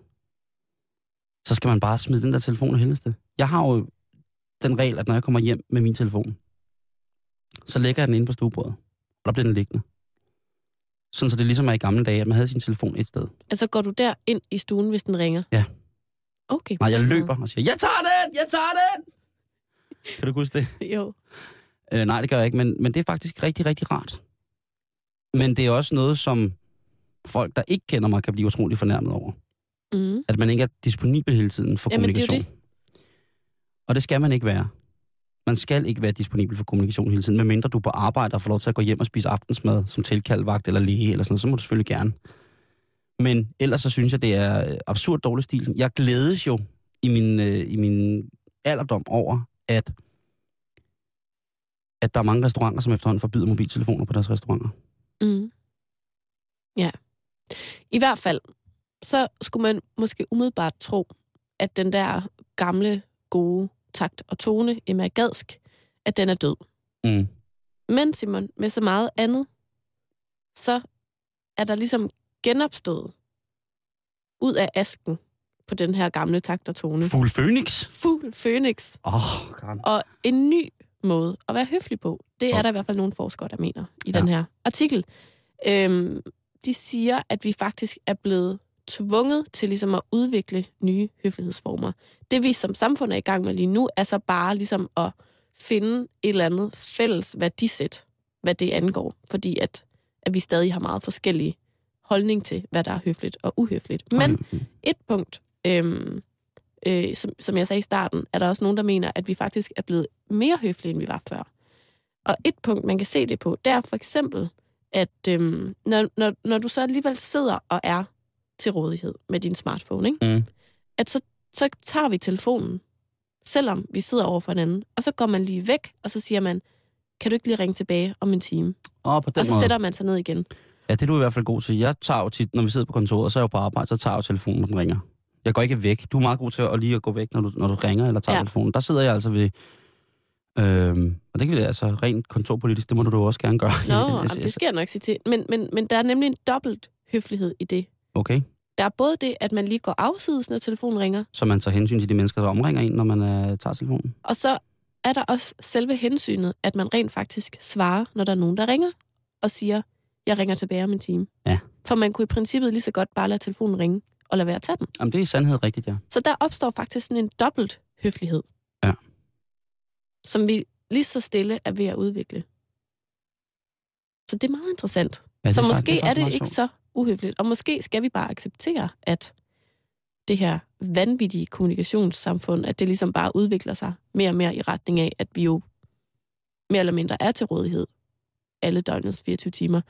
Så skal man bare smide den der telefon af helvede. Jeg har jo den regel, at når jeg kommer hjem med min telefon, så lægger jeg den inde på stuebordet, og der bliver den liggende. Sådan så det ligesom er i gamle dage, at man havde sin telefon et sted. Altså går du der ind i stuen, hvis den ringer? Ja. Okay. Nej, jeg løber og siger, jeg tager den, jeg tager den! Kan du huske det? Jo. Øh, nej, det gør jeg ikke, men, men det er faktisk rigtig, rigtig rart. Men det er også noget, som folk, der ikke kender mig, kan blive utrolig fornærmet over. Mm. At man ikke er disponibel hele tiden for Jamen, det er jo kommunikation. Og det skal man ikke være. Man skal ikke være disponibel for kommunikation hele tiden, medmindre du er på arbejde og får lov til at gå hjem og spise aftensmad som tilkaldvagt eller læge eller sådan noget, så må du selvfølgelig gerne. Men ellers så synes jeg, det er øh, absurd dårlig stil. Jeg glædes jo i min, øh, i min alderdom over, at, at der er mange restauranter, som efterhånden forbyder mobiltelefoner på deres restauranter. Mm. Ja. I hvert fald, så skulle man måske umiddelbart tro, at den der gamle, gode takt og tone, Emma Gadsk, at den er død. Mm. Men Simon, med så meget andet, så er der ligesom genopstået ud af asken på den her gamle takt og tone. Fugl Phoenix? Fugl Phoenix. Åh, oh, God. Og en ny måde at være høflig på. Det er Oh. der i hvert fald nogle forskere, der mener i Ja. den her artikel. Øhm, de siger, at vi faktisk er blevet tvunget til ligesom at udvikle nye høflighedsformer. Det vi som samfund er i gang med lige nu, er så bare ligesom at finde et eller andet fælles værdisæt, hvad det angår. Fordi at, at vi stadig har meget forskellige holdning til, hvad der er høfligt og uhøfligt. Men et punkt, øhm, øh, som, som jeg sagde i starten, er der også nogen, der mener, at vi faktisk er blevet mere høflige, end vi var før. Og et punkt, man kan se det på, det er for eksempel, at øhm, når, når, når du så alligevel sidder og er til rådighed med din smartphone, ikke? Mm. at så, så tager vi telefonen, selvom vi sidder over for hinanden, og så går man lige væk, og så siger man, kan du ikke lige ringe tilbage om en time? Og på den Og så måde. sætter man sig ned igen. Ja, det er du i hvert fald god til. Jeg tager jo tit, når vi sidder på kontoret, så er jeg jo på arbejde, så tager jeg jo telefonen, når den ringer. Jeg går ikke væk. Du er meget god til at lige at gå væk, når du, når du ringer eller tager ja. telefonen. Der sidder jeg altså ved... Øhm, og det kan vi altså rent kontorpolitisk, det må du da også gerne gøre. Nå, jamen, jeg- det skal jeg nok sige til. Men, men, men der er nemlig en dobbelt høflighed i det. Okay, Der er både det, at man lige går afsides, når telefonen ringer, så man tager hensyn til de mennesker, der omringer en, når man uh, tager telefonen. og så er der også selve hensynet, at man rent faktisk svarer, når der er nogen, der ringer, og siger, jeg ringer tilbage om en time. Ja. For man kunne i princippet lige så godt bare lade telefonen ringe, og lade være at tage den. Jamen, det er i sandhed rigtigt, ja. Så der opstår faktisk sådan en dobbelt høflighed. Som vi lige så stille er ved at udvikle. Så det er meget interessant. ja så er måske faktisk- er faktisk det ikke så uhøfligt. Og måske skal vi bare acceptere, at det her vanvittige kommunikationssamfund, at det ligesom bare udvikler sig mere og mere i retning af, at vi jo mere eller mindre er til rådighed alle døgnets 24 timer.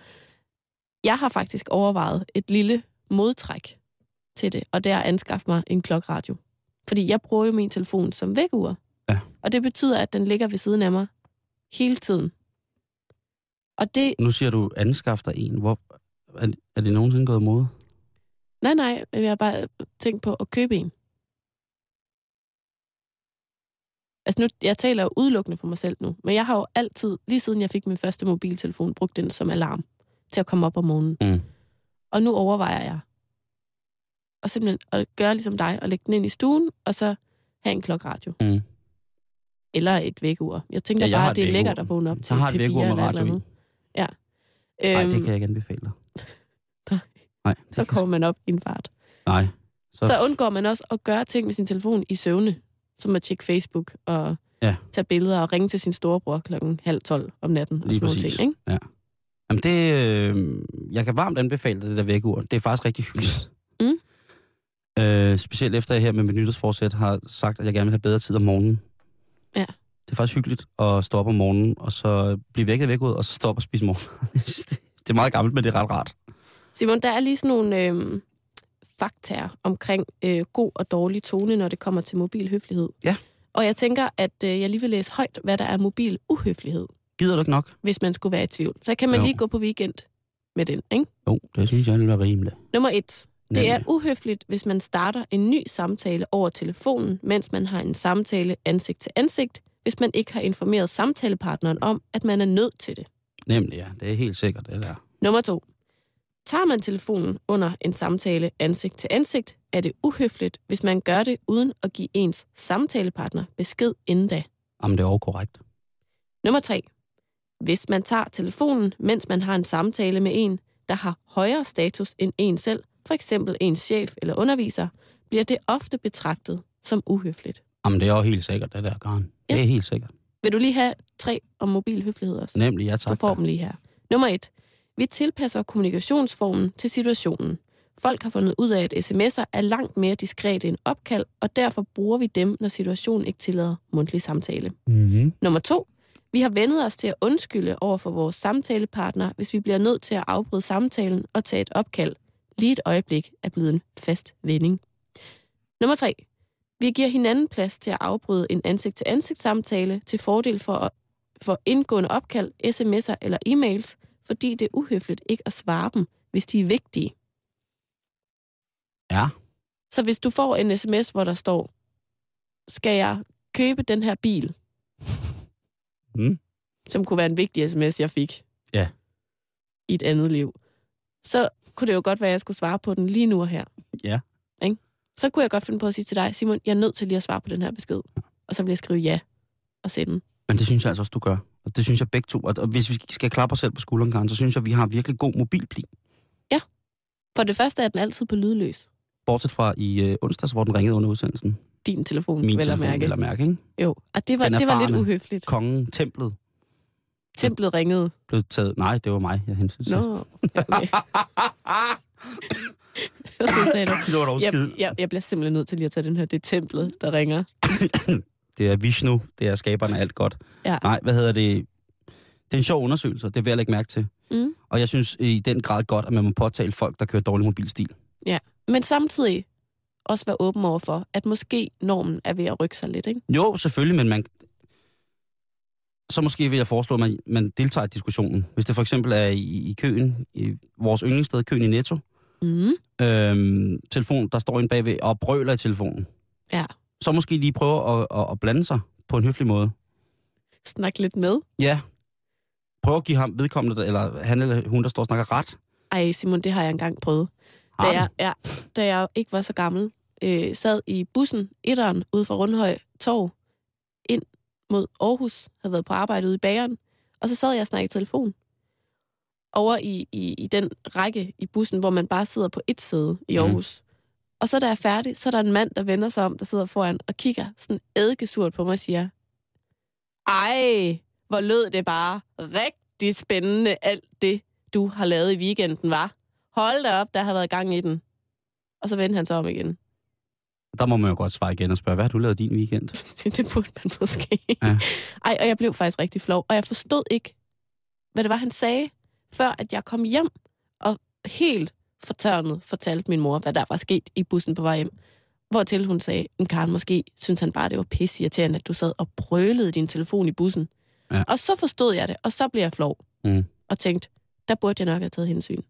Jeg har faktisk overvejet et lille modtræk til det, og det er at anskaffe mig en klokradio. Fordi jeg bruger jo min telefon som vækkeur. Ja. Og det betyder, at den ligger ved siden af mig hele tiden. Og det, Nu siger du, anskaf dig en. Hvor, er, er det nogensinde gået imod? nej nej, jeg har bare tænkt på at købe en. Altså nu, jeg taler jo udelukkende for mig selv nu, men jeg har jo altid, lige siden jeg fik min første mobiltelefon, brugt den som alarm til at komme op om morgenen. Mm. Og nu overvejer jeg at simpelthen at gøre ligesom dig, og lægge den ind i stuen, og så have en klokradio. Mm. Eller et vækkeur. Jeg tænker Ja, ja, jeg bare, at det er lækkert at vågne op til Jeg har et P4 vækkeur med eller radio i. Ja. Nej, Øhm, det kan jeg ikke anbefale dig. Nej. Så kommer man op i en fart. Nej. Så, så undgår man også at gøre ting med sin telefon i søvne, som at tjekke Facebook og Ja. tage billeder og ringe til sin storebror klokken halv tolv om natten og Lige sådan nogle ting. Ikke? Jamen det, øh, jeg kan varmt anbefale det der vækkeur. Det er faktisk rigtig hyggeligt. Mm. Øh, specielt efter jeg her med mit nytårsforsæt har sagt, at jeg gerne vil have bedre tid om morgenen. Ja. Det er faktisk hyggeligt at stå op om morgenen, og så blive vækket væk ud, og så stå op og spise morgen. Det, det er meget gammelt, men det er ret rart. Simon, der er lige sådan nogle øh, faktaer omkring øh, god og dårlig tone, når det kommer til mobil høflighed. Ja. Og jeg tænker, at øh, jeg lige vil læse højt, hvad der er mobil uhøflighed, Gider du ikke nok? hvis man skulle være i tvivl. Så kan man Jo. lige gå på weekend med den, ikke? Jo, det synes jeg vil være rimeligt. Nummer et. Det er uhøfligt, hvis man starter en ny samtale over telefonen, mens man har en samtale ansigt til ansigt, hvis man ikke har informeret samtalepartneren om, at man er nødt til det. Nemlig, ja. Det er helt sikkert, det der. Nummer to. Tager man telefonen under en samtale ansigt til ansigt, er det uhøfligt, hvis man gør det uden at give ens samtalepartner besked inden da. Jamen, det er korrekt. Nummer tre. Hvis man tager telefonen, mens man har en samtale med en, der har højere status end en selv, for eksempel ens chef eller underviser, bliver det ofte betragtet som uhøfligt. Jamen, det er også helt sikkert, det der, Karen. Ja. Det er helt sikkert. Vil du lige have tre om mobil høflighed også? Nemlig, ja Du tak. får dem lige her. Nummer et. Vi tilpasser kommunikationsformen til situationen. Folk har fundet ud af, at sms'er er langt mere diskrete end opkald, og derfor bruger vi dem, når situationen ikke tillader mundtlig samtale. Mm-hmm. Nummer to. Vi har vendet os til at undskylde over for vores samtalepartner, hvis vi bliver nødt til at afbryde samtalen og tage et opkald. Lige et øjeblik er blevet en fast vending. Nummer 3. Vi giver hinanden plads til at afbryde en ansigt-til-ansigt-samtale til fordel for, for indgående opkald, sms'er eller e-mails, fordi det er uhøfligt ikke at svare dem, hvis de er vigtige. Ja. Så hvis du får en sms, hvor der står, skal jeg købe den her bil? Mm. Som kunne være en vigtig sms, jeg fik. Ja. I et andet liv. Så kunne det jo godt være, at jeg skulle svare på den lige nu og her. Ja. Ikke? Så kunne jeg godt finde på at sige til dig, Simon, jeg er nødt til lige at svare på den her besked. Og så vil jeg skrive ja og sende den. Men det synes jeg altså også, du gør. Og det synes jeg begge to. Og hvis vi skal klappe os selv på skulderen, Karen, så synes jeg, vi har virkelig god mobilpli. For det første er den altid på lydløs. Bortset fra i øh, onsdags, hvor den ringede under udsendelsen. Din telefon, Min vel at telefon, mærke. vel at mærke, ikke? Jo, og det var, det var lidt uhøfligt. Kongen, templet, Templet ringede. blev taget... Nej, det var mig, jeg hensyn til. Nå, ja, okay. så sagde du, det var dog jeg, jeg, jeg bliver simpelthen nødt til lige at tage den her. Det er templet, der ringer. Det er Vishnu, det er skaberne af alt godt. Ja. Nej, hvad hedder det? Det er en sjov undersøgelse, det vil jeg lægge mærke til. Mm. Og jeg synes i den grad godt, at man må påtale folk, der kører dårlig mobilstil. Men samtidig også være åben over for, at måske normen er ved at rykke sig lidt, ikke? Jo, selvfølgelig, men man... Så måske vil jeg foreslå, at man, man deltager i diskussionen. Hvis det for eksempel er i, i køen, i vores yndlingssted, køen i Netto, Mm. øhm, telefon, der står en bagved og brøler i telefonen. Ja. Så måske lige prøve at, at, at blande sig på en høflig måde. Snak lidt med. Ja. Prøv at give ham vedkommende, eller han eller hun, der står og snakker ret. Ej, Simon, det har jeg engang prøvet. Da jeg, ja, da jeg ikke var så gammel, øh, sad i bussen, etteren, ude fra Rundhøj Torv, mod Aarhus, havde været på arbejde ude i bageren, og så sad jeg og snakkede i telefon. Over i, i, i den række i bussen, hvor man bare sidder på et sæde i Mhm. Aarhus. Mm. Og så da jeg er færdig, så er der en mand, der vender sig om, der sidder foran og kigger sådan eddikesurt på mig og siger, ej, hvor lød det bare rigtig spændende, alt det, du har lavet i weekenden, var. Hold da op, der har været gang i den. Og så vendte han sig om igen. Der må man jo godt svare igen og spørge, hvad har du lavet din weekend? det burde man måske. Ja. Ej, og jeg blev faktisk rigtig flov. Og jeg forstod ikke, hvad det var, han sagde, før at jeg kom hjem og helt fortørnet fortalte min mor, hvad der var sket i bussen på vej hjem. Hvortil hun sagde, en Karen, måske synes han bare, det var pisse irriterende, at du sad og brølede din telefon i bussen. Ja. Og så forstod jeg det, og så blev jeg flov. Mm. Og tænkte, der burde jeg nok have taget hensyn.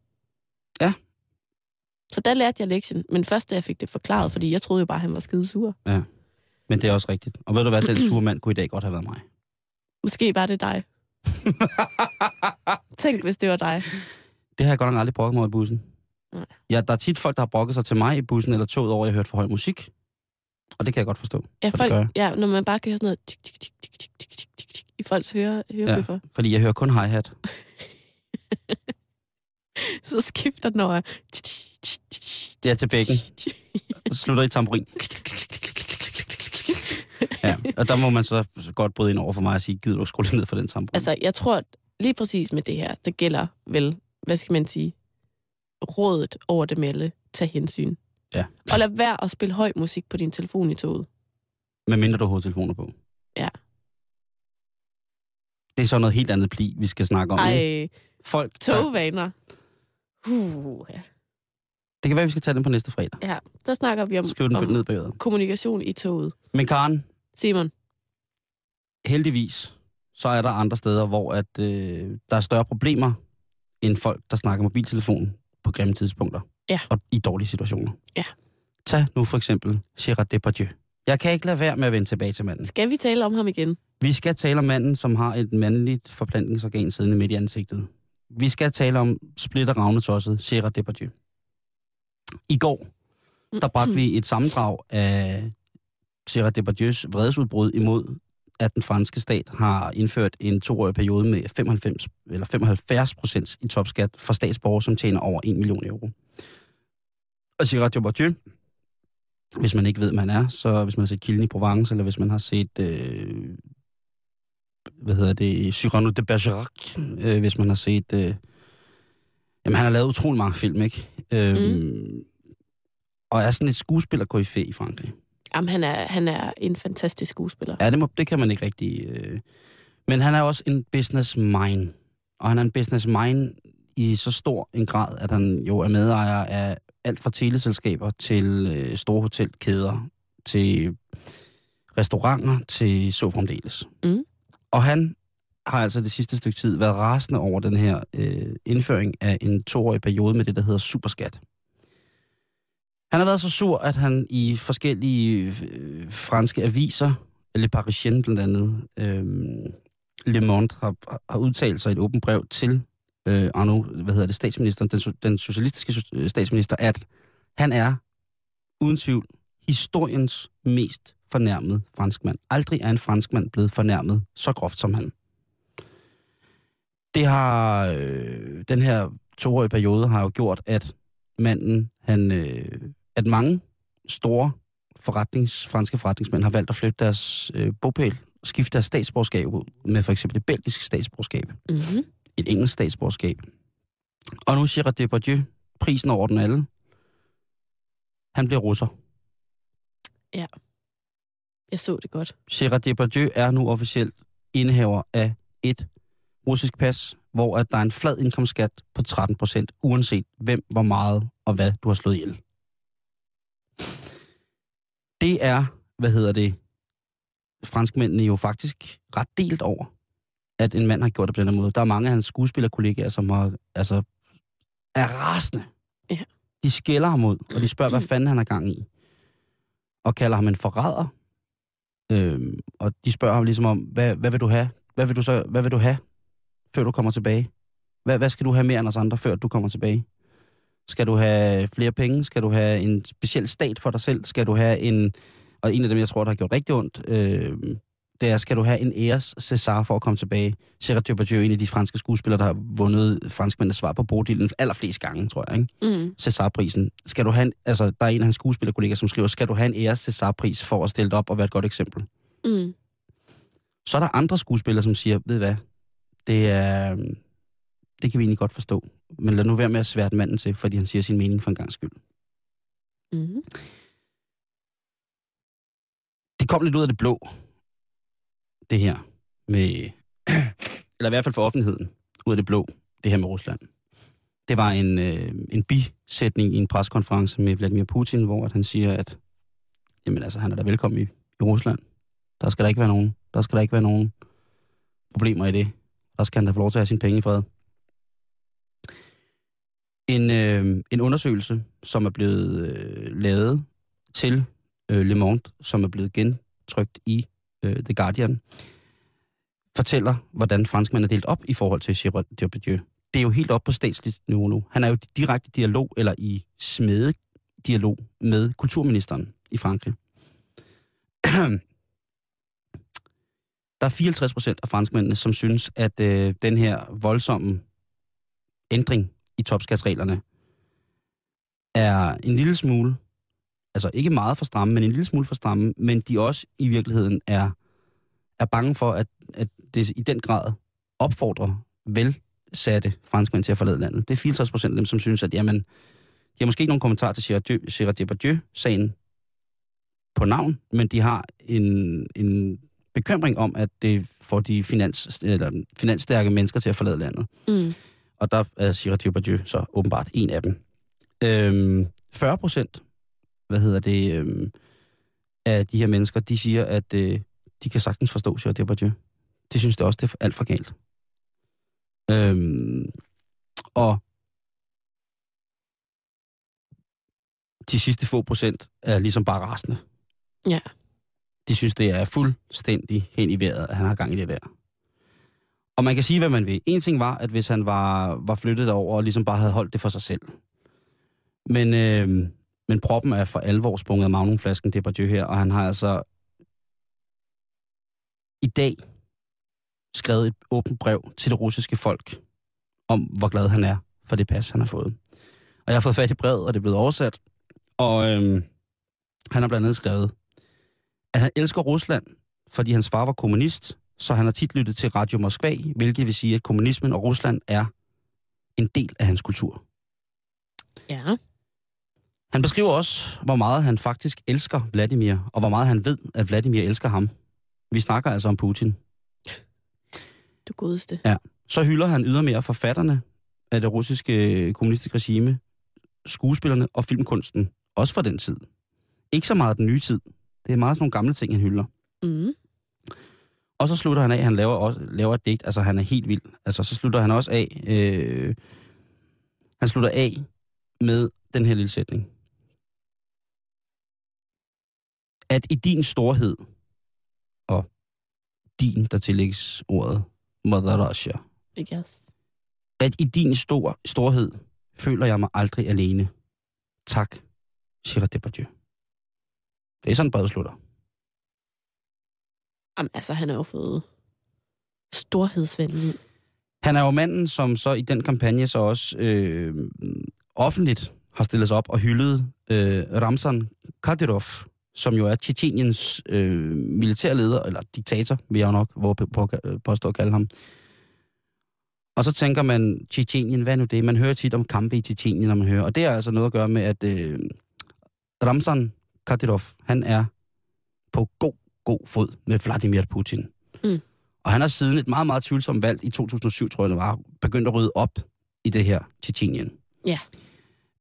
Ja. Så der lærte jeg lektien, men først da jeg fik det forklaret, fordi jeg troede jo bare, han var skide sur. Men det er også rigtigt. Og ved du hvad, den sure mand kunne i dag godt have været mig. Måske var det dig. Tænk, hvis det var dig. Det har jeg godt nok aldrig brokket mig i bussen. Nej. Ja, der er tit folk, der har brokket sig til mig i bussen eller toget over, at jeg hørt for høj musik. Og det kan jeg godt forstå. Ja, det folk, ja, når man bare kan høre sådan noget tik, tik, tik, tik, tik, tik, tik, tik, tik, i folks høre, hørebøffer, ja. Fordi jeg hører kun hi-hat. så skifter den over. Det er til bækken. Og slutter i tamburin. Ja, og der må man så godt bryde ind over for mig og sige, gider du skrue ned for den tamburin? Altså, jeg tror lige præcis med det her, det gælder vel, hvad skal man sige, rådet over det melde, tag hensyn. Ja. Og lad være at spille høj musik på din telefon i toget. Med mindre du har hovedtelefoner på. Ja. Det er så noget helt andet pli, vi skal snakke om. ikke? Ej, Folk, der, togvaner. Uh, ja. Det kan være, vi skal tage den på næste fredag. ja, der snakker vi om, Skriv den om ned bagved. kommunikation i toget. Men Karen, Simon, heldigvis, så er der andre steder, hvor at, øh, der er større problemer end folk, der snakker mobiltelefon på grimme tidspunkter. Ja. Og i dårlige situationer. Ja. Tag nu for eksempel Gérard Depardieu. Jeg kan ikke lade være med at vende tilbage til manden. skal vi tale om ham igen? Vi skal tale om manden, som har et mandligt forplantningsorgan siddende midt i ansigtet. Vi skal tale om splitter ravnetosset Gérard Depardieu. I går, der bragte vi et sammendrag af Gérard Depardieu's vredesudbrud imod, at den franske stat har indført en toårig periode med 95 eller 75 procent i topskat for statsborgere, som tjener over 1 million euro. Og Gérard Depardieu, hvis man ikke ved, hvem han er, så hvis man har set Kilden i Provence, eller hvis man har set, øh, hvad hedder det, Cyrano de Bergerac, øh, hvis man har set, øh, jamen han har lavet utrolig mange film, ikke? Øh, mm. Og er sådan et skuespiller i Frankrig. Jamen, han er, han er en fantastisk skuespiller. Ja, det, må, det kan man ikke rigtig... Øh. Men han er også en business mind. Og han er en business mind i så stor en grad, at han jo er medejer af alt fra teleselskaber til øh, store hotelkæder, til restauranter, til så fremdeles. Mm. Og han har altså det sidste stykke tid været rasende over den her øh, indføring af en toårig periode med det, der hedder superskat. Han har været så sur, at han i forskellige øh, franske aviser, Le Parisien blandt andet, øh, Le Monde, har, har udtalt sig i et åbent brev til øh, Arno, hvad hedder det, statsministeren, den, den socialistiske øh, statsminister, at han er uden tvivl historiens mest fornærmet franskmand. Aldrig er en franskmand blevet fornærmet så groft som han. Det har, øh, den her toårige periode har jo gjort, at manden, han, øh, at mange store forretnings, franske forretningsmænd har valgt at flytte deres øh, bopæl, skifte deres statsborgerskab ud med for eksempel et belgisk statsborgerskab, Mm-hmm. et engelsk statsborgerskab. Og nu siger Depardieu, prisen over den alle, han bliver russer. Jeg så det godt. Gerard Depardieu er nu officielt indehaver af et russisk pas, hvor at der er en flad indkomstskat på 13 procent, uanset hvem, hvor meget og hvad du har slået ihjel. Det er, hvad hedder det, franskmændene jo faktisk ret delt over, at en mand har gjort det på den her måde. Der er mange af hans skuespillerkollegaer, som har, altså, er rasende. Ja. De skælder ham ud, og de spørger, hvad fanden han er gang i. Og kalder ham en forræder. Øhm, og de spørger ham ligesom om, hvad, hvad vil du have? Hvad vil du så, hvad vil du have, før du kommer tilbage? Hvad, hvad skal du have mere end os andre, før du kommer tilbage? Skal du have flere penge? Skal du have en speciel stat for dig selv? Skal du have en... Og en af dem, jeg tror, der har gjort rigtig ondt, øh, det er, skal du have en æres César for at komme tilbage? Gerard Depardieu er en af de franske skuespillere, der har vundet franskmændenes svar på Bodillen allerflest gange, tror jeg, ikke? Mm. César-prisen. Skal du have en, altså, der er en af hans skuespillerkollegaer, som skriver, skal du have en æres César-pris for at stille dig op og være et godt eksempel? Mm. Så er der andre skuespillere, som siger, ved hvad, det er, det kan vi egentlig godt forstå. Men lad nu være med at svære manden til, fordi han siger sin mening for en gang skyld. Mm. Det kom lidt ud af det blå, det her med, eller i hvert fald for offentligheden, ud af det blå, det her med Rusland. Det var en, øh, en bisætning i en preskonference med Vladimir Putin, hvor at han siger, at jamen altså, han er da velkommen i, i Rusland. Der skal der ikke være nogen, der skal der ikke være nogen problemer i det. Der skal han da få lov til at have sine penge i fred. En, øh, en undersøgelse, som er blevet øh, lavet til øh, Le Monde, som er blevet gentrykt i øh, The Guardian, fortæller, hvordan franskmænd er delt op i forhold til Gérard Depardieu. Det er jo helt op på statsligt niveau nu. Han er jo i direkte dialog, eller i smede dialog med kulturministeren i Frankrig. Der er 54 procent af franskmændene, som synes, at øh, den her voldsomme ændring i topskatsreglerne er en lille smule, altså ikke meget for stramme, men en lille smule for stramme, men de også i virkeligheden er, er bange for, at, at det i den grad opfordrer velsatte franskmænd til at forlade landet. Det er 54 procent af dem, som synes, at jamen, de har måske ikke nogen kommentar til Gérard Depardieu-sagen på navn, men de har en, en bekymring om, at det får de finans, eller finansstærke mennesker til at forlade landet. Mm. Og der er Gerard Depardieu så åbenbart en af dem. Øhm, 40 procent, hvad hedder det, øhm, af de her mennesker, de siger, at øh, de kan sagtens forstå Gerard Depardieu. De synes det også, det er alt for galt. Øhm, og de sidste få procent er ligesom bare rasende. Ja. De synes, det er fuldstændig hen i vejret, at han har gang i det der. Og man kan sige, hvad man vil. En ting var, at hvis han var, var flyttet over og ligesom bare havde holdt det for sig selv. Men, øh, men proppen er for alvor sprunget af magnumflasken Depardieu her, og han har altså i dag skrevet et åbent brev til det russiske folk om, hvor glad han er for det pas, han har fået. Og jeg har fået fat i brevet, og det er blevet oversat. Og øh, han har blandt andet skrevet, at han elsker Rusland, fordi hans far var kommunist, så han har tit lyttet til Radio Moskva, hvilket vil sige, at kommunismen og Rusland er en del af hans kultur. Ja. Han beskriver også, hvor meget han faktisk elsker Vladimir, og hvor meget han ved, at Vladimir elsker ham. Vi snakker altså om Putin. Du godeste. Så hylder han ydermere forfatterne, af det russiske kommunistiske regime, skuespillerne og filmkunsten, også fra den tid. Ikke så meget den nye tid. Det er meget sådan nogle gamle ting, han hylder. Mm. Og så slutter han af, han laver, også, laver et digt, altså han er helt vild. Altså så slutter han også af, øh, han slutter af med den her lille sætning. At i din storhed, og din, der tillægges ordet, Mother Russia, Yes. at i din stor, storhed føler jeg mig aldrig alene. Tak, Gérard Depardieu. Det er sådan, brevet slutter. Jamen, altså, han er jo fået storhedsvenlig. Han er jo manden, som så i den kampagne så også øh, offentligt har stillet sig op og hyldet øh, Ramzan Kadyrov, som jo er Tjetjeniens øh, militærleder, eller diktator, vil jeg jo nok våge på, på, påstå at kalde ham. Og så tænker man, Tjetjenien, hvad er nu det? Man hører tit om kampe i Tjetjenien, når man hører. Og det har altså noget at gøre med, at øh, Ramzan Kadyrov, han er på god, god fod med Vladimir Putin. Mm. Og han har siden et meget, meget tvivlsomt valg i 2007, tror jeg det var, begyndt at rydde op i det her Tjetjenien. Ja.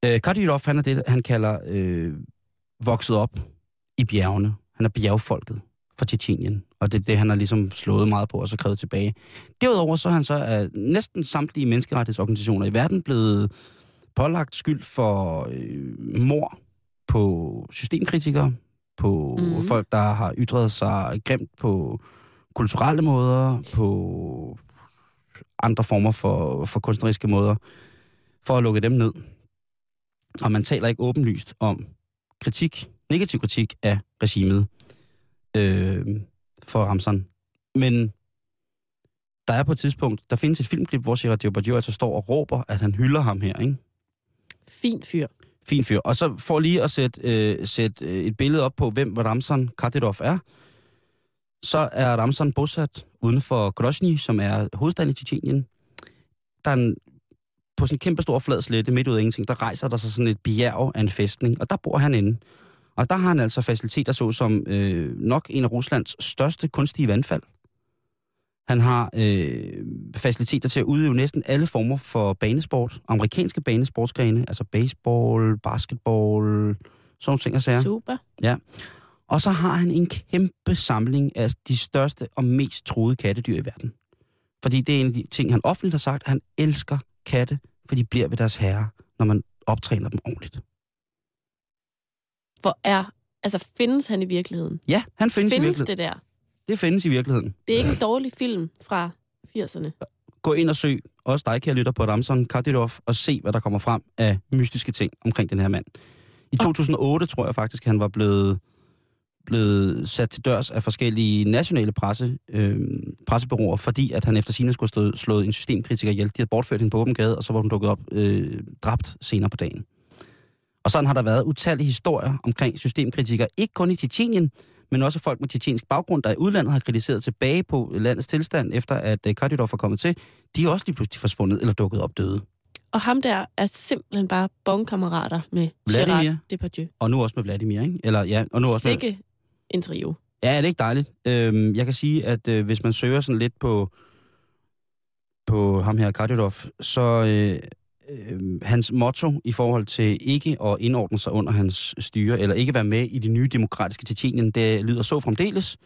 Øh, Kadyrov, han er det, han kalder øh, vokset op i bjergene. Han er bjergfolket fra Tjetjenien. Og det er det, han har ligesom slået meget på og så krævet tilbage. Derudover så er han så af næsten samtlige menneskerettighedsorganisationer i verden blevet pålagt skyld for øh, mor på systemkritikere, på mm. folk, der har ytret sig grimt på kulturelle måder, på andre former for, for kunstneriske måder, for at lukke dem ned. Og man taler ikke åbenlyst om kritik, negativ kritik af regimet øh, for Ramsan. Men der er på et tidspunkt, der findes et filmklip, hvor Gerard Depardieu altså står og råber, at han hylder ham her, ikke? Fin fyr. Fin fyr. Og så for lige at sætte, øh, sætte øh, et billede op på, hvem Ramzan Kadyrov er, så er Ramzan bosat uden for Grozny, som er hovedstaden i Tjetjenien. Der er en, på sådan en kæmpe stor flad slette midt ud af ingenting, der rejser der sig sådan et bjerg af en fæstning, og der bor han inde. Og der har han altså faciliteter så som øh, nok en af Ruslands største kunstige vandfald. Han har øh, faciliteter til at udøve næsten alle former for banesport. Amerikanske banesportsgrene, altså baseball, basketball, sådan nogle ting og sager. Super. Og så har han en kæmpe samling af de største og mest troede kattedyr i verden. Fordi det er en af de ting, han offentligt har sagt, han elsker katte, for de bliver ved deres herre, når man optræner dem ordentligt. Hvor er... Altså, findes han i virkeligheden? Ja, han findes, i findes virkeligheden. det der? Det findes i virkeligheden. Det er ikke en dårlig film fra 80'erne. Gå ind og søg, også dig, kære lytter, på Ramson Kadyrov, og se, hvad der kommer frem af mystiske ting omkring den her mand. I 2008 tror jeg faktisk, han var blevet, blevet sat til dørs af forskellige nationale presse, øh, pressebyråer, fordi at han efter sine skulle have slået en systemkritiker ihjel. De havde bortført hende på åben gade, og så var hun dukket op øh, dræbt senere på dagen. Og sådan har der været utallige historier omkring systemkritikere, ikke kun i Tjetjenien, men også folk med tjetjensk baggrund, der i udlandet har kritiseret tilbage på landets tilstand, efter at øh, Kadyrov er kommet til. De er også lige pludselig forsvundet eller dukket op døde. Og ham der er simpelthen bare bonkammerater med Vladimir. Gerard Depardieu. Og nu også med Vladimir, ikke? Eller, ja, og nu også med, Sikke en trio. Ja, er det ikke dejligt? Øhm, jeg kan sige, at øh, hvis man søger sådan lidt på, på ham her, Kadyrov, så øh, øh, hans motto i forhold til ikke at indordne sig under hans styre, eller ikke være med i det nye demokratiske Tjetjenien, det lyder så fremdeles.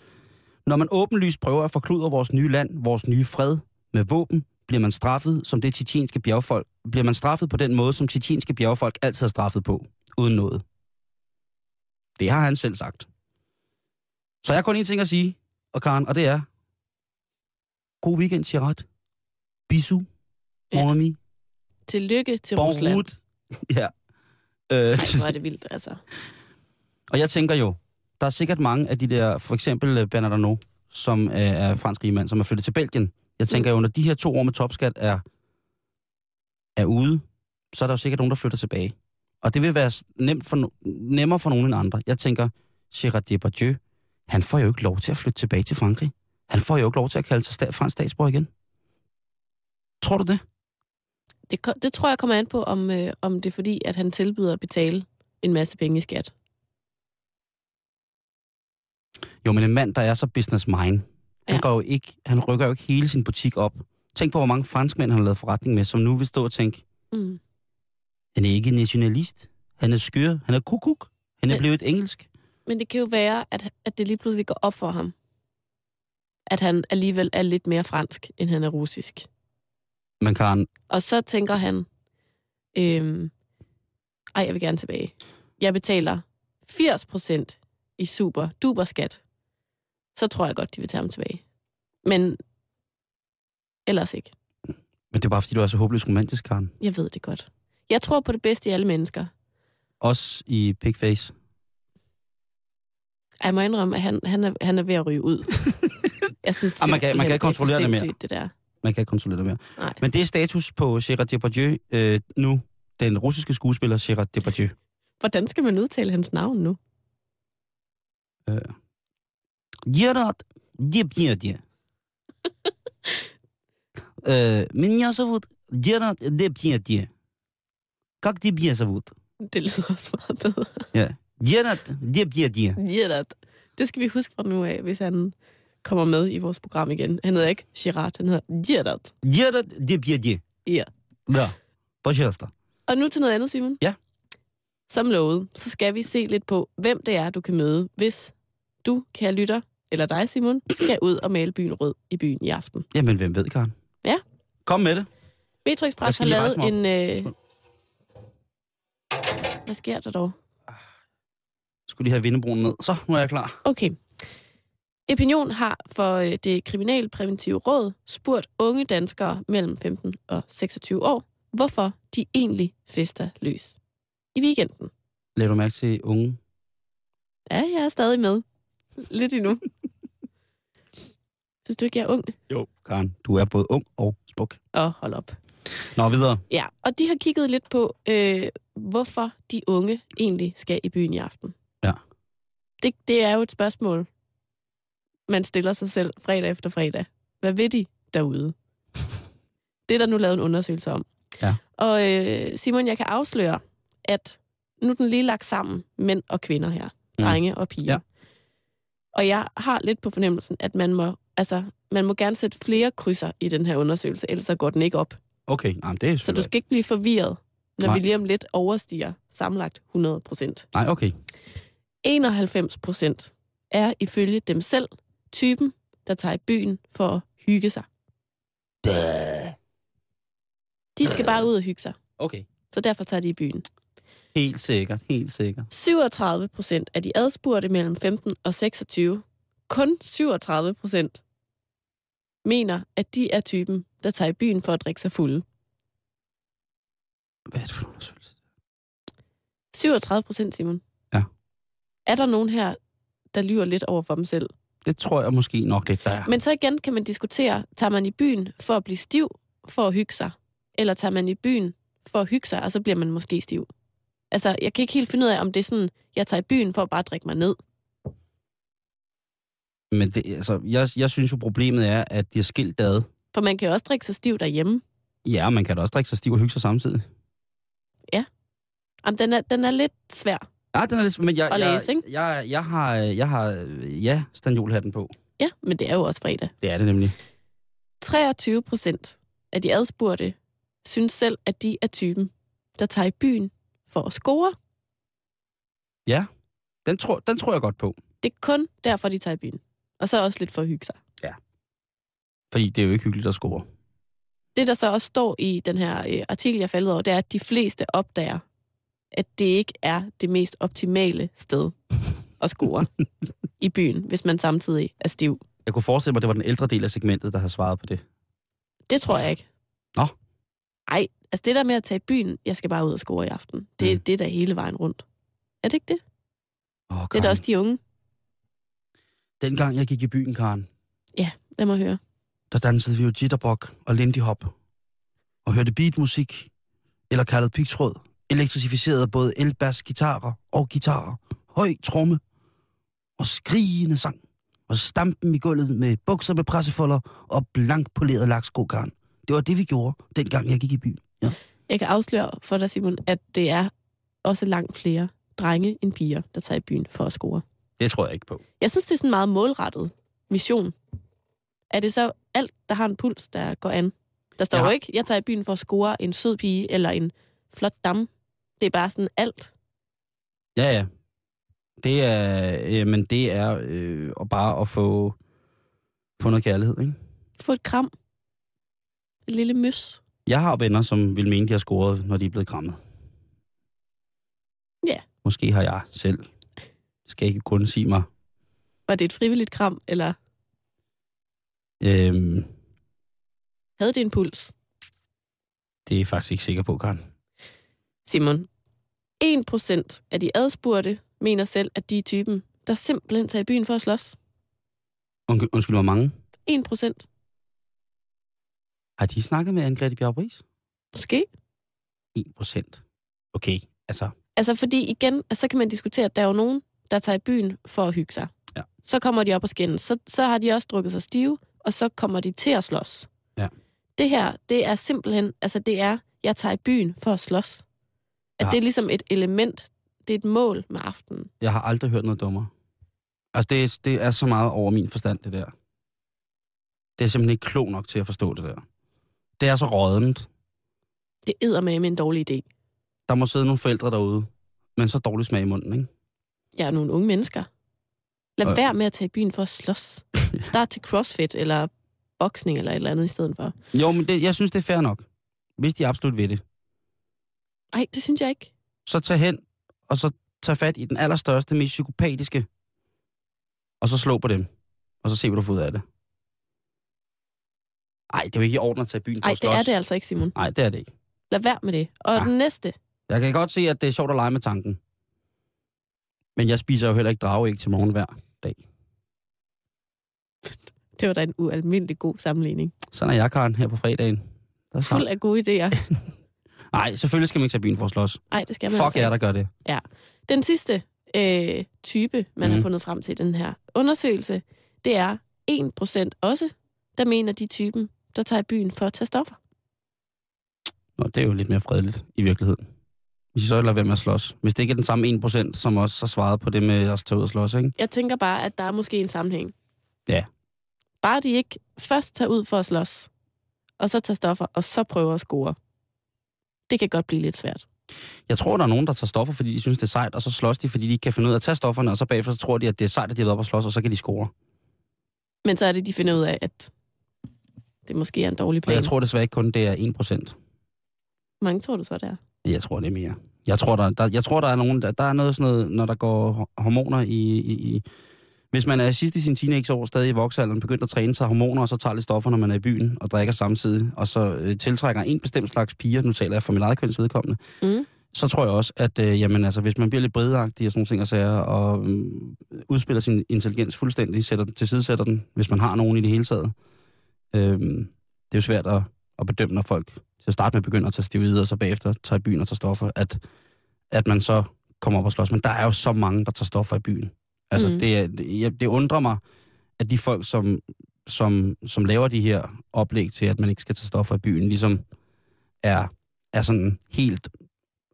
Når man åbenlyst prøver at forkludre vores nye land, vores nye fred med våben, bliver man straffet som det tjetjenske bjergfolk. Bliver man straffet på den måde, som tjetjenske bjergfolk altid har straffet på, uden noget. Det har han selv sagt. Så jeg har kun én ting at sige, og Karen, og det er, god weekend, Gerard. Bisou. Ja. Mon ami. Tillykke til Bon Rusland. Ja. Øh, Ej, hvor er det vildt, altså. og jeg tænker jo, der er sikkert mange af de der, for eksempel øh, Bernard Arnault, som er, er fransk rigmand, som er flyttet til Belgien. Jeg tænker jo, når de her to år med topskat er, er ude, så er der jo sikkert nogen, der flytter tilbage. Og det vil være nemt for, nemmere for nogen end andre. Jeg tænker, Gérard Depardieu, han får jo ikke lov til at flytte tilbage til Frankrig. Han får jo ikke lov til at kalde sig sta- fransk statsborger igen. Tror du det? Det, det tror jeg kommer an på, om, øh, om det er fordi, at han tilbyder at betale en masse penge i skat. Jo, men en mand, der er så business mind, han, Ja. går jo ikke, han rykker jo ikke hele sin butik op Tænk på, hvor mange franskmænd han har lavet forretning med, som nu vil stå og tænke, Mm. han er ikke nationalist, han er skør, han er kukuk, han er Men- blevet engelsk. Men det kan jo være, at, at det lige pludselig går op for ham. At han alligevel er lidt mere fransk, end han er russisk. Men Karen, Og så tænker han, øhm, ej, jeg vil gerne tilbage. Jeg betaler 80% i super duper skat. Så tror jeg godt, de vil tage ham tilbage. Men ellers ikke. men det er bare fordi, du er så håbløst romantisk, Karen. Jeg ved det godt. Jeg tror på det bedste i alle mennesker. Også i pigface. Jeg må indrømme, at han, han, er, han er ved at ryge ud. Jeg synes man kan- man kan ikke kontrollere det er for mere. det der. Man kan ikke kontrollere det mere. Nej. Men det er status på Gérard Depardieu øh, nu. Den russiske skuespiller Gérard Depardieu. Hvordan skal man udtale hans navn nu? Gerard Depardieu. Э, Меня зовут Gerard Depardieu. Как тебя зовут? Det lyder også meget bedre. Ja. Gerard Depardieu. Gerard. Det skal vi huske fra nu af, hvis han kommer med i vores program igen. Han hedder ikke Girard, han hedder Gerard. Gerard Depardieu. Ja. Да. Пожалуйста. Og nu til noget andet, Simon. Ja. Som lovet, så skal vi se lidt på, hvem det er, du kan møde, hvis du, kære lytter, eller dig, Simon, skal ud og male byen rød i byen i aften. Jamen, hvem ved, Karen? Ja. Kom med det. Metro Jeg Express har skal lige lavet rejse mig en... Øh... Hvad sker der dog? Skulle lige have vindebroen ned. Så, nu er jeg klar. Okay. Opinion har for øh, det kriminalpræventive råd spurgt unge danskere mellem 15 og 26 år, hvorfor de egentlig fester løs i weekenden. Lad du mærke til unge? Ja, jeg er stadig med. Lidt endnu. Synes du ikke, jeg er ung? Jo. Karen, du er både ung og smuk. Åh, hold op. Nå, videre. Ja, og de har kigget lidt på, øh, hvorfor de unge egentlig skal i byen i aften. Ja. Det, det er jo et spørgsmål, man stiller sig selv fredag efter fredag. Hvad vil de derude? Det er der nu lavet en undersøgelse om. Ja. Og øh, Simon, jeg kan afsløre, at nu er den lige lagt sammen, mænd og kvinder her. Drenge og piger. Ja. Og jeg har lidt på fornemmelsen, at man må, altså, man må gerne sætte flere krydser i den her undersøgelse, ellers så går den ikke op. Okay, jamen, det er Så du skal ikke blive forvirret, når Nej. vi lige om lidt overstiger samlet 100 procent. Nej, okay. 91 procent er ifølge dem selv typen, der tager i byen for at hygge sig. De skal bare ud og hygge sig, Okay. så derfor tager de i byen. Helt sikkert, helt sikkert. 37 procent af de adspurgte mellem 15 og 26, kun 37 procent, mener, at de er typen, der tager i byen for at drikke sig fulde. Hvad er det for en undersøgelse? 37 procent, Simon. Ja. Er der nogen her, der lyver lidt over for dem selv? Det tror jeg måske nok lidt, der er. Men så igen kan man diskutere, tager man i byen for at blive stiv, for at hygge sig? Eller tager man i byen for at hygge sig, og så bliver man måske stiv? Altså, jeg kan ikke helt finde ud af, om det er sådan, jeg tager i byen for at bare drikke mig ned. Men det, altså, jeg, jeg synes jo, problemet er, at de er skilt ad. For man kan jo også drikke sig stiv derhjemme. Ja, man kan da også drikke sig stiv og hygge sig samtidig. Jamen, den er, den er lidt svær. Ja, den er lidt... Men jeg, At jeg, læse, ikke? jeg, jeg, har, jeg har, ja, stanjolhatten på. Ja, men det er jo også fredag. Det er det nemlig. 23 procent af de adspurgte synes selv, at de er typen, der tager i byen for at score. Den tror, den tror jeg godt på. Det er kun derfor, de tager i byen. Og så også lidt for at hygge sig. Fordi det er jo ikke hyggeligt at score. Det, der så også står i den her øh, artikel, jeg faldt over, det er, at de fleste opdager, at det ikke er det mest optimale sted at score i byen, hvis man samtidig er stiv. Jeg kunne forestille mig, at det var den ældre del af segmentet, der har svaret på det. Det tror jeg ikke. Nå. Ej, altså det der med at tage i byen, jeg skal bare ud og score i aften, det, Mm. det er da hele vejen rundt. Er det ikke det? Oh, Det er da også de unge. Dengang jeg gik i byen, Karen, Lad mig høre. der dansede vi jo jitterbug og lindy hop. Og hørte beatmusik, eller kaldet pigtråd, elektrificeret af både elbass, guitarer og guitarer, høj tromme og skrigende sang, og stampen i gulvet med bukser med pressefolder og blank poleret laksko, Karen. Det var det, vi gjorde, dengang jeg gik i byen. Ja. Jeg kan afsløre for dig, Simon, at det er også langt flere drenge end piger, der tager i byen for at score. Det tror jeg ikke på. Jeg synes, det er sådan en meget målrettet mission. Er det så alt, der har en puls, der går an? Der står Jeg jo ikke, jeg tager i byen for at score en sød pige eller en flot dam. Det er bare sådan alt. Ja, ja. Det er, øh, men det er øh, og bare at få, få noget kærlighed, ikke? Få et kram. Et lille møs. Jeg har venner, som vil mene, de har scoret, når de er blevet krammet. Ja. Måske har jeg selv. Det skal ikke kun sige mig. Var det et frivilligt kram, eller Øhm, havde det en puls? det er jeg faktisk ikke sikker på, Karen. Simon, 1% af de adspurgte mener selv, at de er typen, der simpelthen tager i byen for at slås. Undskyld, undskyld hvor mange? 1%. Har de snakket med Anne-Grethe Bjarup-Ries? Måske. 1 procent. Okay, altså, Altså fordi igen, altså, så kan man diskutere, at der er jo nogen, der tager i byen for at hygge sig. Ja. Så kommer de op og skændes. Så, så har de også drukket sig stive, og så kommer de til at slås. Ja. Det her, det er simpelthen, altså det er, jeg tager i byen for at slås. At Ja. det er ligesom et element, det er et mål med aftenen. jeg har aldrig hørt noget dummere. Altså, det er, det er så meget over min forstand, det der. Det er simpelthen ikke klog nok til at forstå det der. Det er så rådent. Det æder med en dårlig idé. Der må sidde nogle forældre derude, men så dårlig smag i munden, ikke? Jeg er nogle unge mennesker. Lad Og- være med at tage i byen for at slås. Start til crossfit eller boksning eller et eller andet i stedet for. Jo, men det, jeg synes, det er fair nok. Hvis de absolut vil det. Nej, det synes jeg ikke. Så tag hen, og så tag fat i den allerstørste, mest psykopatiske, og så slå på dem. Og så se, hvad du får ud af det. Nej, det er jo ikke i orden at tage byen for Nej, det er det altså ikke, Simon. Nej, det er det ikke. Lad være med det. Og Ja. den næste, Jeg kan godt se, at det er sjovt at lege med tanken. Men jeg spiser jo heller ikke drageæg til morgen hver dag. det var da en ualmindelig god sammenligning. Sådan er jeg, Karen, her på fredagen. Der er Fuld af gode idéer. Nej, selvfølgelig skal man ikke tage byen for at slås. Nej, det skal man Fuck altså jer, der gør det. Den sidste øh, type, man mm. har Mhm. fundet frem til i den her undersøgelse, det er 1% også, der mener de typen, der tager i byen for at tage stoffer. Nå, det er jo lidt mere fredeligt i virkeligheden. Hvis I så lader være med at slås. Hvis det ikke er den samme 1%, som også har svaret på det med at tage ud og slås, ikke? Jeg tænker bare, at der er måske en sammenhæng. Ja. Bare de ikke først tager ud for at slås, og så tager stoffer, og så prøver at score. Det kan godt blive lidt svært. Jeg tror, der er nogen, der tager stoffer, fordi de synes, det er sejt, og så slås de, fordi de ikke kan finde ud af at tage stofferne, og så bagefter så tror de, at det er sejt, at de har været op og slås, og så kan de score. Men så er det, de finder ud af, at det måske er en dårlig Og plan. jeg tror desværre ikke kun, det er 1%. Hvor mange tror du så, det er? Jeg tror, det er mere. Jeg tror, der, der, jeg tror, der er nogen, der, der er noget sådan noget, når der går ho- hormoner i, i, i... Hvis man er sidst i sin teenageår, stadig i voksealderen, begyndt at træne sig hormoner, og så tager lidt stoffer, når man er i byen og drikker samtidig, og så øh, tiltrækker en bestemt slags piger, nu taler jeg for mit eget køns vedkommende, Mm. så tror jeg også, at øh, jamen, altså, hvis man bliver lidt bredagtig og sådan nogle ting og sager, og øh, udspiller sin intelligens fuldstændig, sætter den, tilsidesætter den, hvis man har nogen i det hele taget, øh, det er jo svært at, at bedømme, når folk til at starte med begynder at tage steroider, og så bagefter tager i byen og tager stoffer, at, at man så kommer op og slås. Men der er jo så mange, der tager stoffer i byen. Altså, mm. det, det, det undrer mig, at de folk, som, som, som laver de her oplæg til, at man ikke skal tage stoffer i byen, ligesom er, er sådan helt...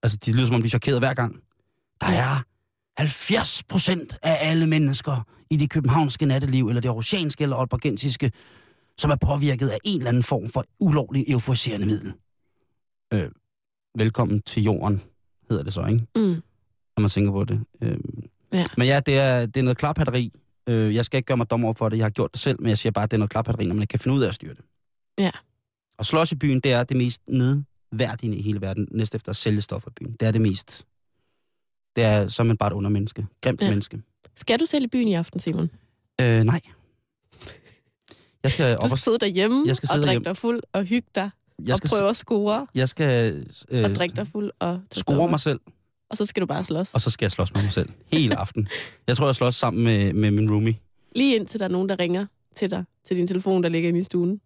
Altså, de lyder som om, de er chokeret hver gang. Der er 70 procent af alle mennesker i det københavnske natteliv, eller det aarhusianske eller aalborgensiske, som er påvirket af en eller anden form for ulovlig euforiserende middel. Øh, velkommen til jorden, hedder det så, ikke? Mm. Når man tænker på det. Øh, Ja. Men ja, det er, det er noget klaphatteri. Øh, jeg skal ikke gøre mig dommer over for det, jeg har gjort det selv, men jeg siger bare, at det er noget klaphatteri, når man ikke kan finde ud af at styre det. Ja. Og slås i byen, det er det mest nedværdigende i hele verden, næste efter at sælge stoffer i byen. Det er det mest... Det er som man bare et undermenneske. Grimt Ja. menneske. Skal du selv i byen i aften, Simon? Øh, nej. Jeg skal Du op og... skal sidde derhjemme jeg skal og sidde drikke derhjemme. dig fuld og hygge dig Jeg og skal, prøve at score jeg skal øh, og drikke dig fuld og score mig selv, Og så skal du bare slås. og så skal jeg slås med mig selv. Hele aften. Jeg tror, jeg slås sammen med, med min roomie. Lige indtil der er nogen, der ringer til dig, til din telefon, der ligger inde i stuen.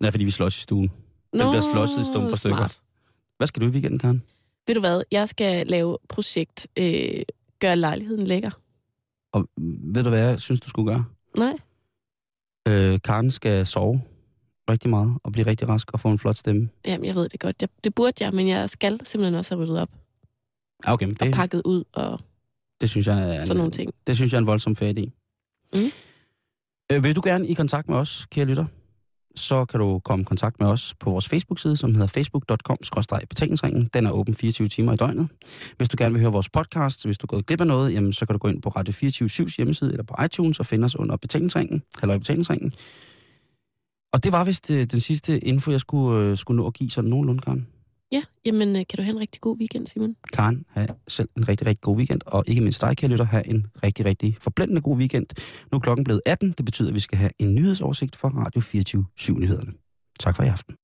Nej, fordi vi slås i stuen. bliver slåsset i stumper stykker. Hvad skal du i weekenden, Karen? Ved du hvad, jeg skal lave projekt øh, Gør lejligheden lækker. Og ved du, hvad jeg synes, du skulle gøre? Nej, Øh, Karen skal sove rigtig meget og blive rigtig rask og få en flot stemme. jamen jeg ved det godt. Jeg, det burde jeg, men jeg skal simpelthen også have ryddet op okay, men og det, pakket ud og det synes jeg er en, sådan nogle ting. Det synes jeg er en voldsom fat i. Mm. Øh, vil du gerne i kontakt med os, kære lytter? så kan du komme i kontakt med os på vores Facebook-side, som hedder facebook.com-betalingsringen. Den er åben 24 timer i døgnet. Hvis du gerne vil høre vores podcast, hvis du er gået glip af noget, jamen, så kan du gå ind på Radio 24 hjemmeside eller på iTunes og finde os under betalingsringen, i betalingsringen. Og det var vist øh, den sidste info, jeg skulle, øh, skulle nå at give sådan nogenlunde, Karen. Ja, jamen øh, kan du have en rigtig god weekend, Simon? Karen, have selv en rigtig, rigtig god weekend, og ikke mindst dig, kan lytter, have en rigtig, rigtig forblændende god weekend. Nu er klokken blevet 18, det betyder, at vi skal have en nyhedsoversigt for Radio 24 7 nyhederne Tak for i aften.